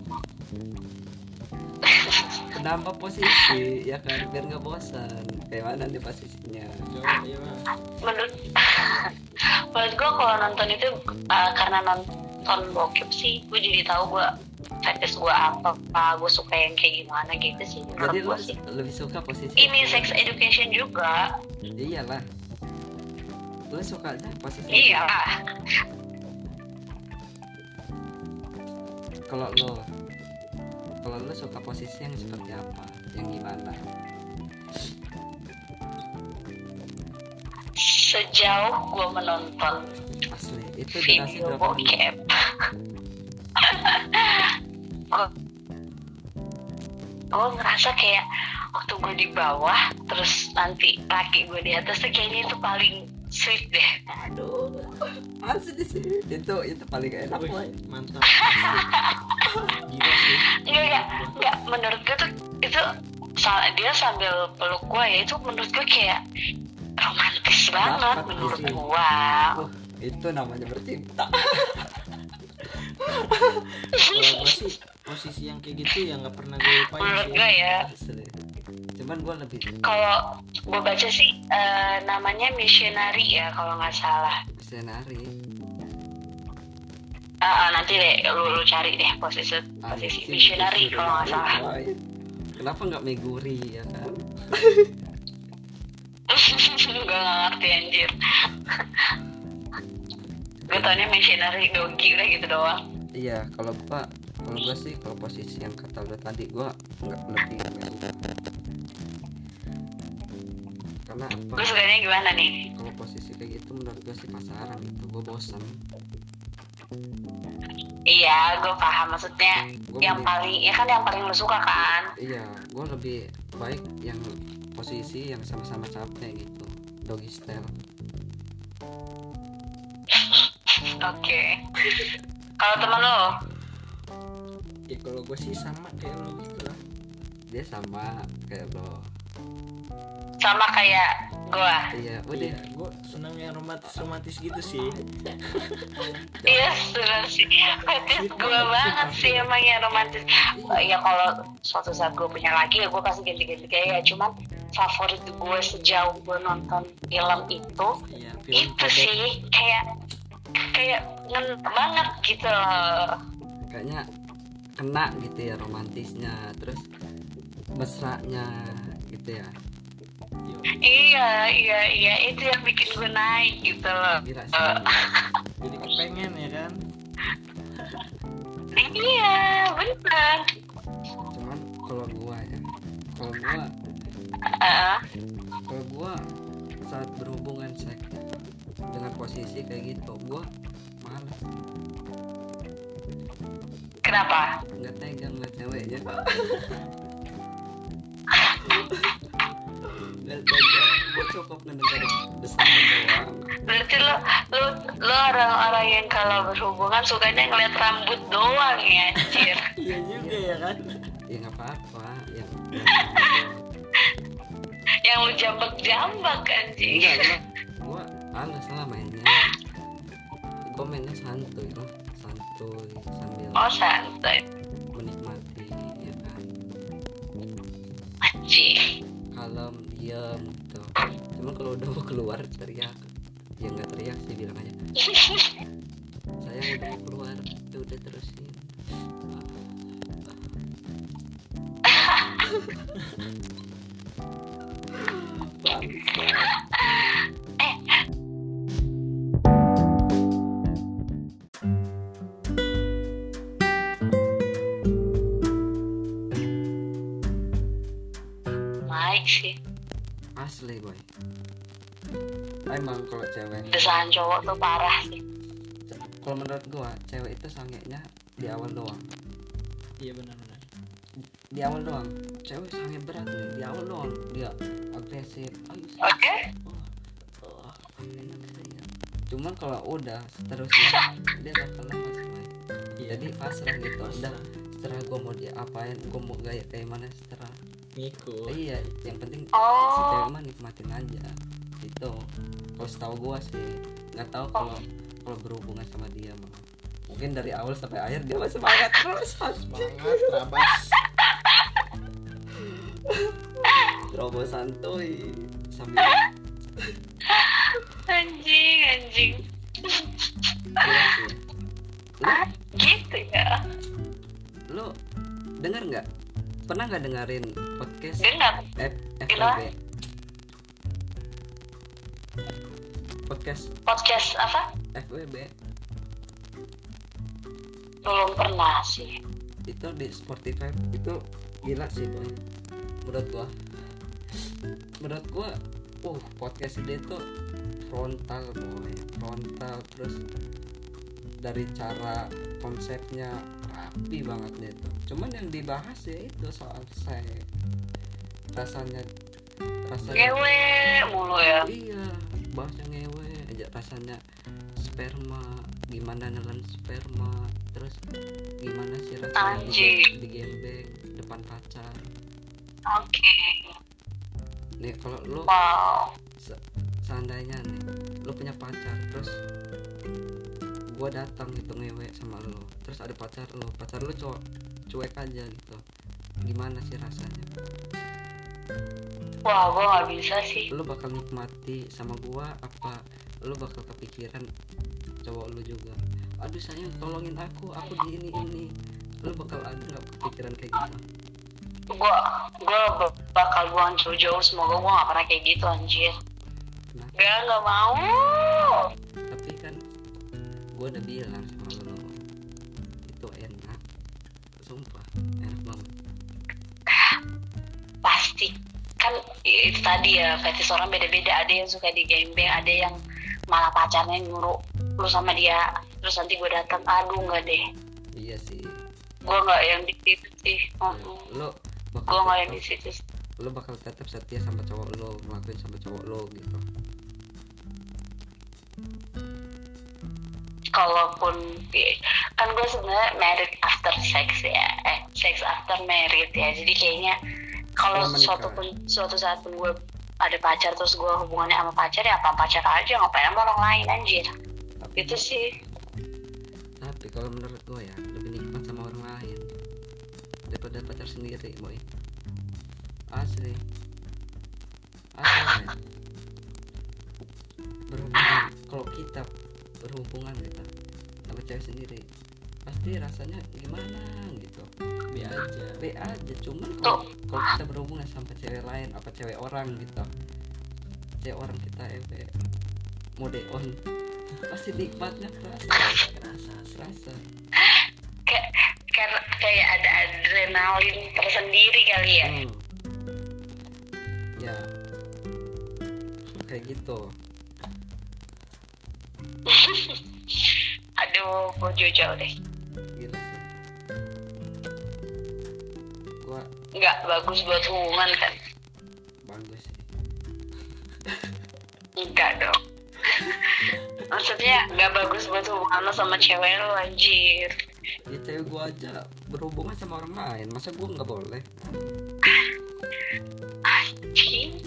Speaker 1: penambah posisi ya kan? Biar nggak bosan. Kayak mana nih posisinya?
Speaker 3: Ya Bang.
Speaker 2: menurut menurut gue kalau nonton itu uh, karena nonton bokep sih gue jadi tahu gue fetish gue apa apa gue suka yang kayak gimana gitu sih
Speaker 1: jadi
Speaker 2: gue sih.
Speaker 1: lebih suka posisi
Speaker 2: ini sex education juga.
Speaker 1: Iyalah. Lo sukanya posisi
Speaker 2: iya.
Speaker 1: Kalau lo kalau lo suka posisi yang seperti apa? Yang gimana?
Speaker 2: Sejauh gue menonton
Speaker 1: asli itu
Speaker 2: video bokep. Gue ngerasa kayak waktu gue di bawah terus nanti kaki gue di atas tuh kayaknya itu paling sweet deh.
Speaker 1: Aduh asli sih. Itu itu paling enak
Speaker 3: Wih, mantap
Speaker 2: Menurut gue tuh itu dia sambil peluk gue ya itu menurut gue kayak romantis banget
Speaker 1: Dapat
Speaker 2: menurut
Speaker 1: isi.
Speaker 2: gue.
Speaker 1: Uh, itu namanya bercinta
Speaker 3: kalau gue sih posisi yang kayak gitu ya nggak pernah gue lupain
Speaker 2: Menurut gue ya,
Speaker 1: cuman gue lebih
Speaker 2: kalau gue baca sih eh, namanya missionary ya kalau nggak salah.
Speaker 1: senari
Speaker 2: Ah, ah, nanti deh lu, lu cari deh posisi posisi
Speaker 1: Anjing,
Speaker 2: missionary
Speaker 1: disuruh
Speaker 2: kalau nggak salah.
Speaker 1: kenapa nggak meguri ya kan
Speaker 2: gue nggak ngerti anjir. gue taunya missionary dogi udah gitu doang.
Speaker 1: iya kalau gua kalau gua sih kalau posisi yang kata lu tadi gua nggak lebih karena apa
Speaker 2: Lu sukanya gimana nih?
Speaker 1: kalau posisi kayak gitu menurut gua sih pasaran itu gua bosan
Speaker 2: Iya, gue paham. Maksudnya.
Speaker 1: Gua
Speaker 2: yang
Speaker 1: mending-
Speaker 2: paling ya kan yang paling lu suka kan?
Speaker 1: Iya gua lebih baik yang posisi yang sama-sama capek gitu doggy style.
Speaker 2: Oke. Kalau temen lo
Speaker 3: ya kalau gue sih sama kayak lo gitu lah.
Speaker 1: Dia sama kayak lo
Speaker 2: sama kayak gue
Speaker 1: iya udah.
Speaker 3: Iya, gue seneng yang romantis romantis gitu sih.
Speaker 2: Iya bener sih. Fetis gue banget sih emang yang romantis. Ya kalau suatu saat gue punya lagi ya gue pasti ganti-ganti. Gaya cuman favorit gue sejauh gue nonton film itu
Speaker 3: iya film
Speaker 2: itu
Speaker 3: pendek.
Speaker 2: sih kayak kayak ngena banget gitu loh.
Speaker 1: Kayaknya kena gitu ya romantisnya. Terus mesranya gitu ya?
Speaker 3: Yo,
Speaker 2: iya iya iya. Itu yang bikin gue naik gitu loh.
Speaker 1: Gila sih.
Speaker 2: Eh,
Speaker 3: jadi kepengen ya kan?
Speaker 2: Iya benar
Speaker 1: cuman kalau gua ya kalau gua
Speaker 2: Eh,
Speaker 1: kalau gua saat berhubungan seks dengan posisi kayak gitu gua males.
Speaker 2: Kenapa?
Speaker 1: Nggak tega ngeliat ceweknya cukup ngedengar besaran doang.
Speaker 2: Berarti lo lo lo orang-orang yang kalau berhubungan sukanya ngeliat rambut doang ya anjir.
Speaker 3: Iya juga ya kan?
Speaker 1: Ya nggak apa-apa ya.
Speaker 2: Yang lu jambak-jambak anjing
Speaker 1: enggak gua gua halus lah mainnya. Gua mainnya santuy lah santuy sambil
Speaker 2: oh santai
Speaker 1: menikmati ya kan?
Speaker 2: Anjing
Speaker 1: kalem diam gitu. Cuma kalau udah mau keluar teriak. Ya nggak teriak sih bilang aja. Saya udah mau keluar ya udah terusin.
Speaker 2: naik
Speaker 1: asli boy emang kalau cewek
Speaker 2: desahan cowok tuh parah sih.
Speaker 1: Kalau menurut gua cewek itu sangenya di awal doang.
Speaker 3: Iya benar-benar.
Speaker 1: Di awal doang. Cewek sange berat nih di awal doang. Dia agresif.
Speaker 2: Oke.
Speaker 1: Oh, enak saya cuman kalau udah seterusnya dia bakal lepas boy
Speaker 3: iya.
Speaker 1: Jadi pasrah gitu. Udah setelah gua mau diapain gua mau gaya kayak mana setelah
Speaker 3: ngikut.
Speaker 1: Iya yang penting si
Speaker 2: oh.
Speaker 1: Cewek mah nikmatin aja. Itu kalau setahu gua sih nggak tahu kalau kalau berhubungan sama dia mah. Mungkin dari awal sampai akhir dia masih semangat terus.
Speaker 3: Semangat terabas.
Speaker 1: Robo santuy. Sambil
Speaker 2: anjing anjing.
Speaker 1: Iya
Speaker 2: ah gitu ya.
Speaker 1: Lu dengar nggak pernah nggak dengerin podcast
Speaker 2: dengar.
Speaker 1: F. FWB podcast
Speaker 2: podcast apa?
Speaker 1: FWB
Speaker 2: belum pernah sih.
Speaker 1: Itu di Spotify itu gila sih boy. Menurut gua. Menurut gua uh podcast ini tuh frontal boy. Frontal terus dari cara konsepnya rapi banget dia tuh cuman yang dibahas ya itu soal seks. Rasanya rasanya
Speaker 2: ngewe mulu ya.
Speaker 1: Iya bahasnya ngewe. Aja rasanya sperma gimana nelen sperma? Terus gimana sih rasanya di,
Speaker 2: Anjing.
Speaker 1: di gembeng depan pacar?
Speaker 2: Oke.
Speaker 1: Nih kalau lu
Speaker 2: wow.
Speaker 1: se- seandainya nih lu punya pacar terus gua datang gitu ngewe sama lu terus ada pacar lu pacar lu cowok cuek aja gitu. Gimana sih rasanya?
Speaker 2: Wah gue nggak bisa sih.
Speaker 1: Lu bakal nikmati sama gua apa lu bakal kepikiran cowok lu juga? Aduh sayang tolongin aku aku di ini ini. Lu bakal ada nggak kepikiran kayak gitu?
Speaker 2: Gue gue bakal buang jauh-jauh semoga gue gak pernah kayak gitu anjir.
Speaker 1: Kenapa?
Speaker 2: Gak gak mau
Speaker 1: gua udah bilang sama lu itu enak. Sumpah enak banget.
Speaker 2: Pasti. Kan itu tadi ya fetis orang beda-beda. Ada yang suka digembeng ada yang malah pacarnya nyuruh lu sama dia. Terus nanti gue datang aduh nggak deh.
Speaker 1: Iya sih.
Speaker 2: Gue nggak yang di situ sih.
Speaker 1: Lu
Speaker 2: gue
Speaker 1: bakal
Speaker 2: nggak yang di situ
Speaker 1: lu bakal tetap setia sama cowok lu ngelakuin sama cowok lu gitu
Speaker 2: kalaupun kan gue sebenarnya married after sex ya. Eh sex after married ya. Jadi kayaknya kalau
Speaker 1: menikah.
Speaker 2: suatu pun suatu saat pun gue ada pacar terus gue hubungannya sama pacar ya apa pacar aja ngapain sama orang lain anjir.
Speaker 1: Tapi
Speaker 2: itu sih.
Speaker 1: Tapi kalau menurut gue ya lebih nikmat sama orang lain. Daripada pacar sendiri boy. Asli. Asli berhubungan. Kalau kita berhubungan kita sama cewek sendiri. Pasti rasanya gimana gitu.
Speaker 3: B aja.
Speaker 1: B aja cuman kalau kalau kita berhubungan sama cewek lain apa cewek orang gitu. Cewek orang kita FB mode on. Pasti nikmatnya kerasa
Speaker 3: kerasa
Speaker 1: kerasa
Speaker 2: kayak karena kayak ada adrenalin tersendiri kali ya?
Speaker 1: Hmm. ya. Kayak gitu
Speaker 2: aduh gue jauh deh.
Speaker 1: Gila sih. Gua
Speaker 2: nggak bagus buat hubungan kan?
Speaker 1: Bagus sih.
Speaker 2: Enggak dong. Maksudnya nggak bagus buat hubungan lo sama cewek lo anjir.
Speaker 1: Ya cewek gua aja berhubungan sama orang lain. Masa gua nggak boleh?
Speaker 2: Anjing.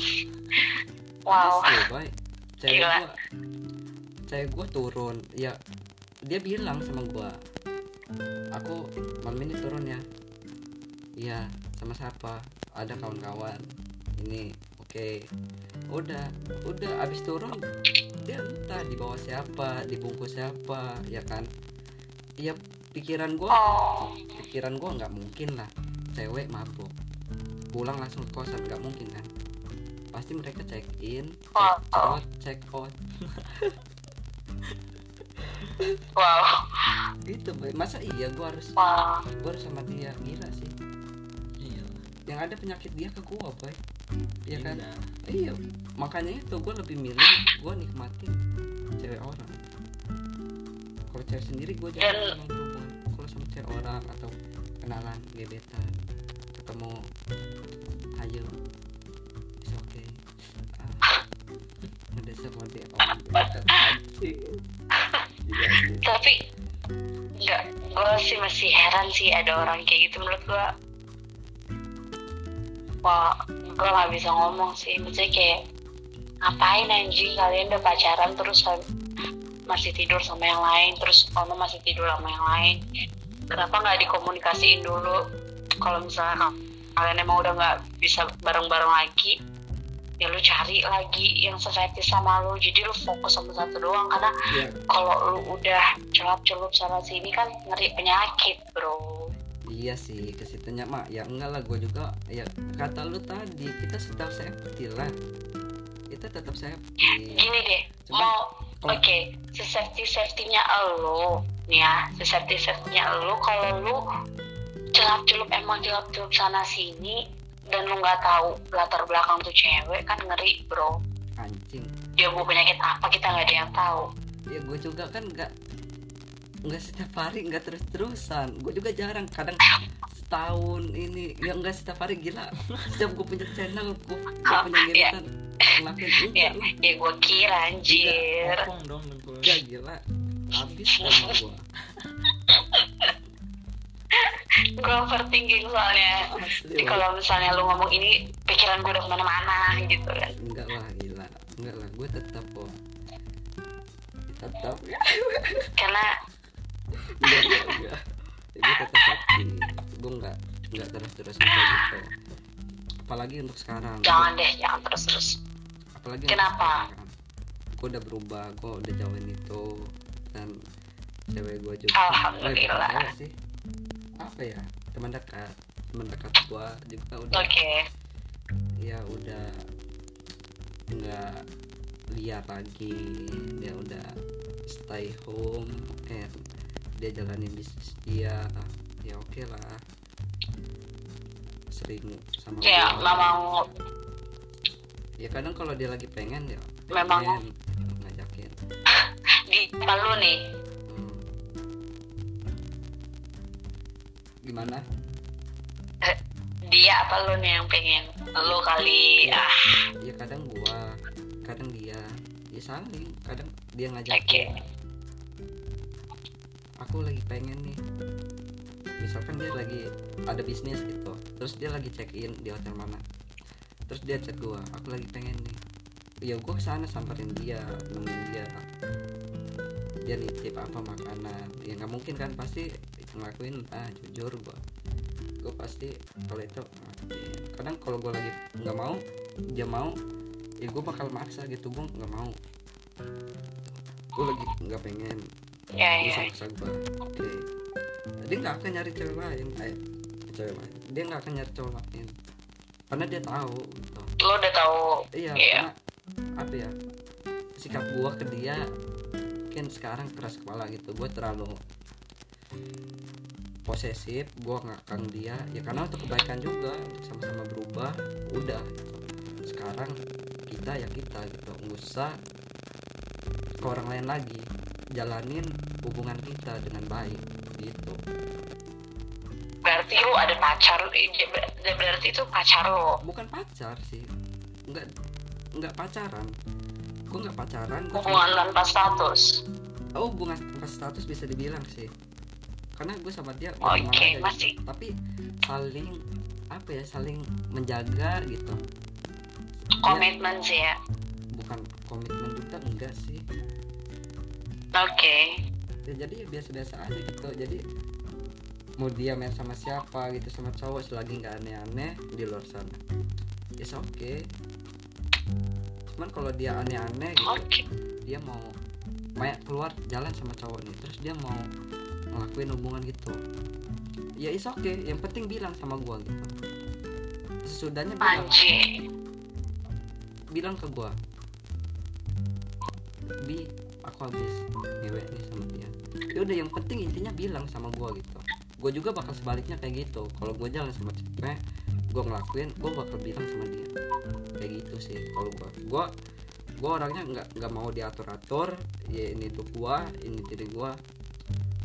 Speaker 2: Wow.
Speaker 1: Asli, boy. cewek
Speaker 2: Gila.
Speaker 1: gua cewek gua turun ya dia bilang sama gua aku malam ini turun ya. Iya sama siapa? Ada kawan-kawan ini oke. Udah udah abis turun dia entah dibawa siapa dibungkus siapa ya kan? Ya pikiran
Speaker 2: oh
Speaker 1: pikiran gua nggak mungkin lah cewek mabuk. Pulang langsung ke kosan nggak mungkin kan? Pasti mereka check in check out check out
Speaker 2: wow.
Speaker 1: Boy. Masa iya gua harus
Speaker 2: wow
Speaker 1: gua harus sama dia? Gila sih.
Speaker 3: Iya.
Speaker 1: Yang ada penyakit dia ke gua boy. Iya kan?
Speaker 3: Iya.
Speaker 1: iya. Makanya itu gua lebih milih gua nikmatin cewek orang. Kalau cewek sendiri gua
Speaker 2: Dan-
Speaker 1: jarang sama berhubungan kalau sama cewek orang atau kenalan gebetan ketemu ayo udah sama dia
Speaker 2: tapi nggak gue sih masih heran sih ada orang kayak gitu menurut gue wah gue nggak bisa ngomong sih. Maksudnya kayak ngapain anjing? Kalian udah pacaran terus masih tidur sama yang lain terus kamu masih tidur sama yang lain. Kenapa nggak dikomunikasiin dulu? Kalau misalnya ka- kalian emang udah nggak bisa bareng-bareng lagi ya lu cari lagi yang sefetis sama lu. Jadi lu fokus sama satu doang. Karena
Speaker 1: ya
Speaker 2: kalau lu udah celup-celup sana sini kan ngeri penyakit bro.
Speaker 1: Iya sih ke situnya mak ya enggak lah gue juga ya kata lu tadi kita tetap safety lah. Kita tetap safety.
Speaker 2: Gini deh
Speaker 1: Cuman
Speaker 2: mau oke safety safetynya lo nih ya safety safetynya lo kalau lu celup-celup emang celup-celup sana sini dan lu nggak tahu latar belakang tuh cewek kan ngeri bro.
Speaker 1: Anjing.
Speaker 2: Dia bawa penyakit apa kita nggak ada yang tahu.
Speaker 1: Ya gue juga kan nggak nggak setiap hari nggak terus terusan gue juga jarang kadang setahun ini ya nggak setiap hari gila. Setiap gue punya channel gue
Speaker 2: Ah,
Speaker 1: punya
Speaker 2: iya.
Speaker 1: gebetan ngelakuin
Speaker 2: ya
Speaker 1: enggak lah
Speaker 2: ya gue kira anjir.
Speaker 3: Kopong dong
Speaker 1: enggak gila habis sama gue
Speaker 2: gue overthinking soalnya.
Speaker 1: Asli
Speaker 2: kalau misalnya lu ngomong ini pikiran gue udah ke mana-mana gitu kan.
Speaker 1: Enggak lah gila. Enggak lah gue tetap kok. Tetap.
Speaker 2: Karena
Speaker 1: enggak enggak gue tetap happy gue enggak enggak terus terusan kayak gitu. Apalagi untuk sekarang.
Speaker 2: Jangan deh jangan terus-terus.
Speaker 1: Apalagi
Speaker 2: Kenapa?
Speaker 1: gue udah berubah gue udah jauhin itu. Dan cewek gue juga.
Speaker 2: Alhamdulillah.
Speaker 1: Eh, cewek sih apa ya? Teman dekat. Teman dekat gue juga udah
Speaker 2: oke.
Speaker 1: Ya udah nggak liar lagi. Dia udah stay home and dia jalanin bisnis dia. Ya oke lah. Sering sama
Speaker 2: ya
Speaker 1: gua.
Speaker 2: memang
Speaker 1: ya kadang kalau dia lagi pengen ya
Speaker 2: Memang.
Speaker 1: pengen ngajakin.
Speaker 2: Di apa lu nih
Speaker 1: gimana?
Speaker 2: Dia apa lu nih yang pengen? Lu kali ah.
Speaker 1: Ya kadang gua kadang dia. Ya saling kadang dia
Speaker 2: oke.
Speaker 1: ngajakin aku lagi pengen nih misalkan dia lagi ada bisnis gitu terus dia lagi check in di hotel mana. Terus dia chat gua aku lagi pengen nih. Ya gua ke sana samperin dia nemuin dia dia nitip apa makanan? Ya nggak mungkin kan pasti ngelakuin ah jujur gua. Gua pasti kalau itu ngelakuin. kadang kalau gua lagi nggak mau dia mau ya gua bakal maksa gitu gua nggak mau. Gua lagi nggak pengen
Speaker 2: ya
Speaker 1: Lu
Speaker 2: ya
Speaker 1: maksa gua. Oke. Dia nggak akan nyari cewek lain eh cewek lain. Dia nggak akan nyari cowok lain. Karena dia tahu gitu.
Speaker 2: lo udah tahu.
Speaker 1: Iya
Speaker 2: Iya.
Speaker 1: karena apa ya sikap gua ke dia mungkin sekarang keras kepala gitu. Gua terlalu posesif gua ngakang dia. Ya karena untuk kebaikan juga untuk sama-sama berubah udah. Sekarang kita ya kita gitu. Nggak usah ke orang lain lagi. Jalanin hubungan kita dengan baik gitu.
Speaker 2: Berarti lo ada pacar eh, ber- berarti itu pacar lo?
Speaker 1: Bukan pacar sih. Nggak nggak pacaran gua nggak pacaran gua
Speaker 2: hubungan tanpa status.
Speaker 1: Oh hubungan tanpa status bisa dibilang sih. Karena gue sama dia
Speaker 2: Oke,
Speaker 1: aja gitu.
Speaker 2: masih.
Speaker 1: tapi saling apa ya saling menjaga gitu.
Speaker 2: Komitmen sih ya.
Speaker 1: Bukan komitmen juga enggak sih.
Speaker 2: Oke.
Speaker 1: Ya, jadi ya biasa-biasa aja gitu. Jadi mau dia main sama siapa gitu sama cowok selagi nggak aneh-aneh di luar sana. It's okay cuman kalau dia aneh-aneh gitu
Speaker 2: oke.
Speaker 1: dia mau main keluar jalan sama cowok nih terus dia mau ngelakuin hubungan gitu. Ya is okay. Yang penting bilang sama gua gitu. Sesudahnya bilang.
Speaker 2: Anjing.
Speaker 1: Bilang ke gua. Bi aku habis ngewe nih sama dia. Ya udah yang penting intinya bilang sama gua gitu. Gua juga bakal sebaliknya kayak gitu. Kalau gua jalan sama cewek gua ngelakuin gua bakal bilang sama dia. Kayak gitu sih kalau gua. Gua gua orangnya nggak nggak mau diatur atur ya ini hidup gua ini diri gua.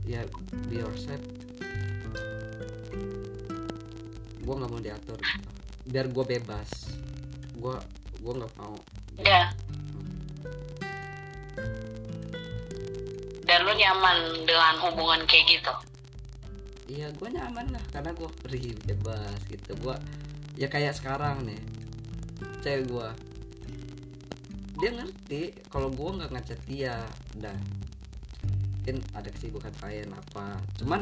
Speaker 1: Ya be yourself. Gua nggak mau diatur. Biar gua bebas. Gua gua nggak mau.
Speaker 2: Ya dan lo nyaman dengan hubungan kayak gitu
Speaker 1: iya gue nyaman lah karena gue free bebas gitu. Gue ya kayak sekarang nih cewek gue dia ngerti kalau gue nggak ngechat dia udah mungkin ada kesibukan lain apa. Cuman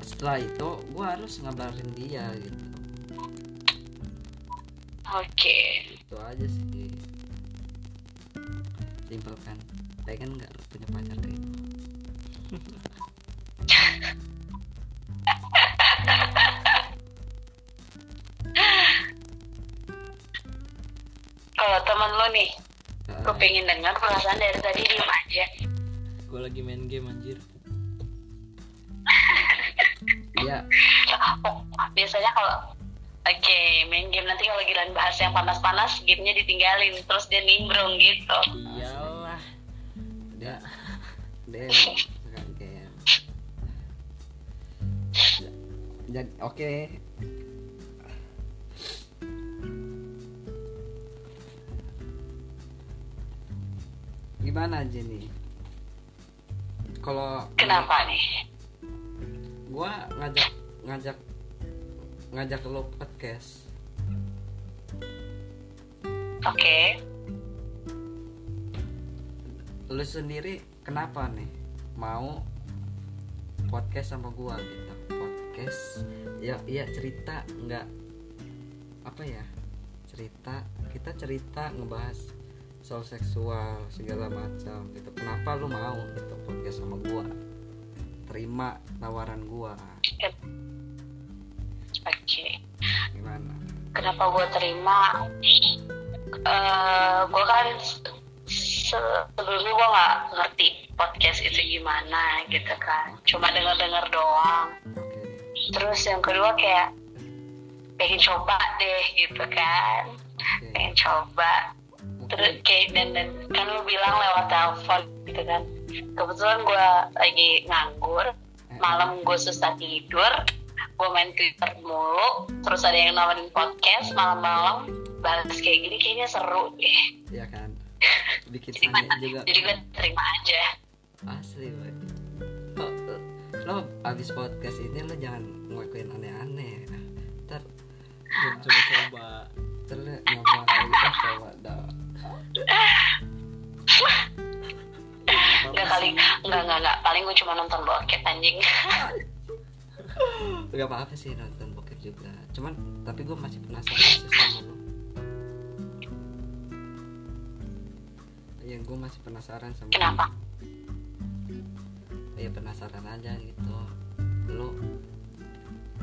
Speaker 1: setelah itu gue harus ngabarin dia gitu.
Speaker 2: Oke.
Speaker 1: Itu aja sih. Simpel kan pengen nggak punya pacar kayak gitu
Speaker 2: nih.
Speaker 1: Nah,
Speaker 2: gue pengen dengar perasaan dari tadi diem aja.
Speaker 3: Gue lagi main game anjir.
Speaker 1: Ya
Speaker 2: biasanya kalau oke main game nanti kalau giliran bahas yang panas-panas gamenya ditinggalin terus dia nimbrung gitu.
Speaker 3: Iyalah.
Speaker 1: Dia dia game jadi oke gimana aja nih kalau
Speaker 2: kenapa nih?
Speaker 1: gua ngajak ngajak ngajak lo podcast.
Speaker 2: Oke.
Speaker 1: Lu sendiri kenapa nih mau podcast sama gua gitu? Podcast ya iya cerita nggak apa ya? Cerita kita cerita ngebahas soal seksual segala macam gitu. Kenapa lu mau gitu podcast sama gua? Terima tawaran gua.
Speaker 2: Oke.
Speaker 1: Gimana?
Speaker 2: Kenapa gue terima? Eh gue kan se- sebelumnya gue nggak ngerti podcast itu gimana gitu kan. Cuma dengar dengar doang.
Speaker 1: Oke.
Speaker 2: Terus yang kedua kayak pengen coba deh gitu kan.
Speaker 1: Oke.
Speaker 2: Pengen coba terus kayak dan, dan kan lu bilang lewat telepon gitu kan. Kebetulan gue lagi nganggur malam gue susah tidur gue main twitter mulu terus ada yang nawarin podcast malam-malam bahas kayak gini kayaknya seru deh.
Speaker 1: Ya kan? Bikin
Speaker 2: jadi
Speaker 1: sange juga.
Speaker 2: Jadi gue terima aja.
Speaker 1: Asli boy lo, lo abis podcast ini lo jangan ngelakuin aneh-aneh. Ntar
Speaker 3: coba-coba.
Speaker 1: Ntar lo nyoba lagi? Eh coba dah
Speaker 2: nggak kali nggak nggak nggak. Paling gue cuma nonton bokep anjing.
Speaker 1: Gak apa-apa sih nonton bokep juga. Cuman tapi gue masih penasaran sih sama lo ya gue masih penasaran sama
Speaker 2: kenapa?
Speaker 1: Ya penasaran aja gitu. Lo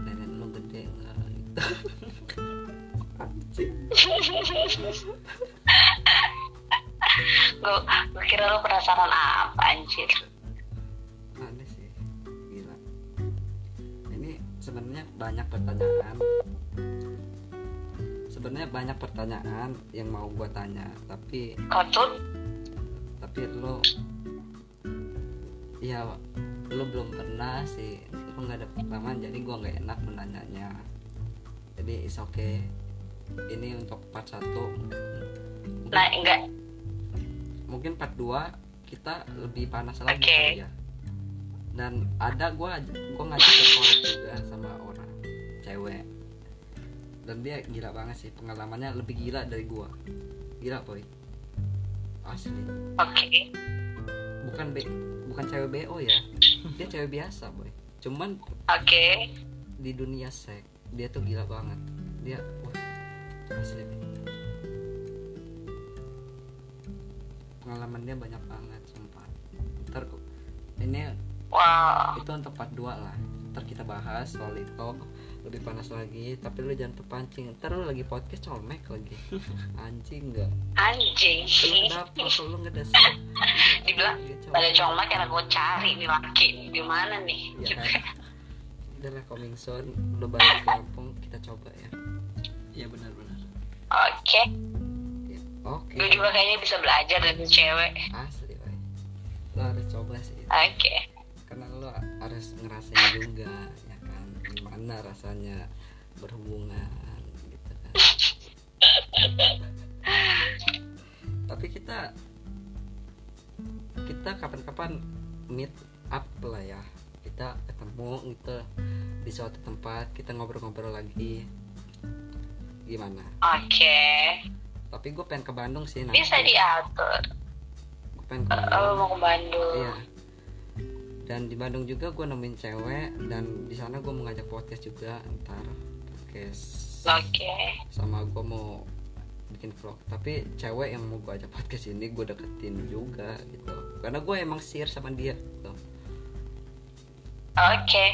Speaker 1: nenek lo gede nggak? Gitu anjing
Speaker 2: gue gue kira lo penasaran apa anjir?
Speaker 1: Aneh sih. Gila. Ini sebenarnya banyak pertanyaan. Sebenarnya banyak pertanyaan yang mau gua tanya tapi
Speaker 2: tuh
Speaker 1: tapi lo ya lo belum pernah sih. Lo nggak ada pengalaman jadi gua nggak enak menanyanya. Jadi is okay. Ini untuk part satu.
Speaker 2: Nah enggak
Speaker 1: mungkin part 2 kita lebih panas lagi
Speaker 2: Oke.
Speaker 1: kali ya. Dan ada gua gua ngajak collab juga sama orang cewek. Dan dia gila banget sih pengalamannya lebih gila dari gua. Gila boy. Asli.
Speaker 2: Oke.
Speaker 1: Bukan B, bukan cewek BO ya. Dia cewek biasa boy. Cuman
Speaker 2: oke.
Speaker 1: di dunia seks dia tuh gila banget. Dia wah asli pengalaman dia banyak banget sumpah. Ntar ini
Speaker 2: wow
Speaker 1: itu untuk part 2 lah. Ntar kita bahas soal itu. Lebih panas lagi tapi lu jangan terpancing. Ntar lu lagi podcast colmek lagi. Anjing enggak
Speaker 2: anjing.
Speaker 1: Lu kenapa? Kalau lu ngedasar
Speaker 2: dibilang
Speaker 1: Iya,
Speaker 2: pada congmak karena gue cari nih laki di mana nih?
Speaker 1: Ya kan? Udah lah coming soon lu balik ke Lampung kita coba ya.
Speaker 3: Ya benar-benar
Speaker 2: oke.
Speaker 1: Ya, oke.
Speaker 2: Gue juga kayaknya bisa belajar dari cewek.
Speaker 1: Asli boy lo harus coba sih.
Speaker 2: Oke.
Speaker 1: Karena lo harus ngerasain juga ya kan? Gimana rasanya berhubungan gitu kan? Tapi kita kita kapan-kapan meet up lah ya. Kita ketemu gitu di suatu tempat kita ngobrol-ngobrol lagi. Gimana?
Speaker 2: Oke
Speaker 1: tapi gue pengen ke Bandung sih nanti
Speaker 2: bisa diatur
Speaker 1: gue pengen ke
Speaker 2: oh
Speaker 1: Bandung
Speaker 2: mau ke Bandung
Speaker 1: Iya. Dan di Bandung juga gue nemuin cewek dan di sana gue mau ngajak podcast juga ntar podcast
Speaker 2: oke
Speaker 1: sama gue mau bikin vlog. Tapi cewek yang mau gue ajak podcast ini gue deketin juga gitu. Karena gue emang share sama dia gitu.
Speaker 2: oke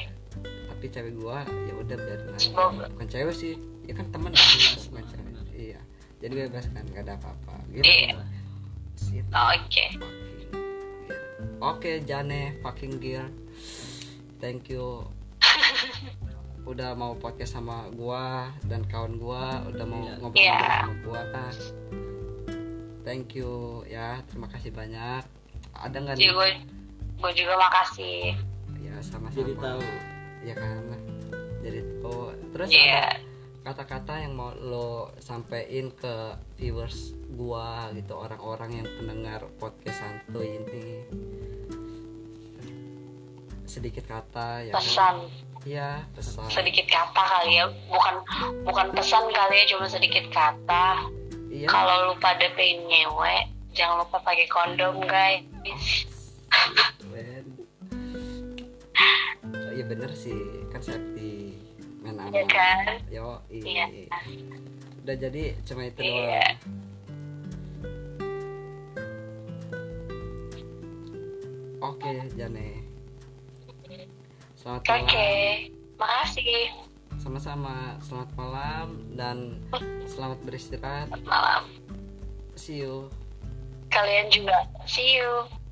Speaker 1: Tapi cewek gue ya udah biarin aja. Bukan cewek sih, ya kan temen lah bukan cewek. Iya. Jadi bebas kan gak ada apa-apa. Gitu.
Speaker 2: Iya.
Speaker 1: Shit.
Speaker 2: oke
Speaker 1: girl. Oke, Jane, fucking girl. Thank you. udah mau podcast sama gua dan kawan gua udah mau
Speaker 3: Iya.
Speaker 1: ngobrol
Speaker 2: Iya.
Speaker 1: sama gua. Thank you ya, terima kasih banyak. Ada nggak
Speaker 2: jadi
Speaker 1: nih?
Speaker 2: gue gue juga makasih
Speaker 1: Ya sama-sama.
Speaker 3: jadi tahu
Speaker 1: Ya kan. Jadi oh terus
Speaker 2: Iya.
Speaker 1: ada kata-kata yang mau lo sampein ke viewers gua gitu orang-orang yang pendengar podcast santuy ini. Sedikit kata ya.
Speaker 2: Pesan.
Speaker 1: Iya pesan.
Speaker 2: Sedikit kata kali ya. Bukan bukan pesan kali ya cuma sedikit kata.
Speaker 1: Iya.
Speaker 2: Kalau lu pada pengen ngewe jangan lupa pakai kondom guys.
Speaker 1: Oh, iya bener sih. Kan safety main aman
Speaker 2: Iya kan?
Speaker 1: yo
Speaker 2: Iya.
Speaker 1: udah jadi cuma itu
Speaker 2: Iya.
Speaker 1: doang. Oke Jane. Selamat
Speaker 2: oke.
Speaker 1: Malam
Speaker 2: makasih.
Speaker 1: Sama-sama. Selamat malam dan selamat beristirahat.
Speaker 2: Malam.
Speaker 1: See you.
Speaker 2: Kalian juga. See you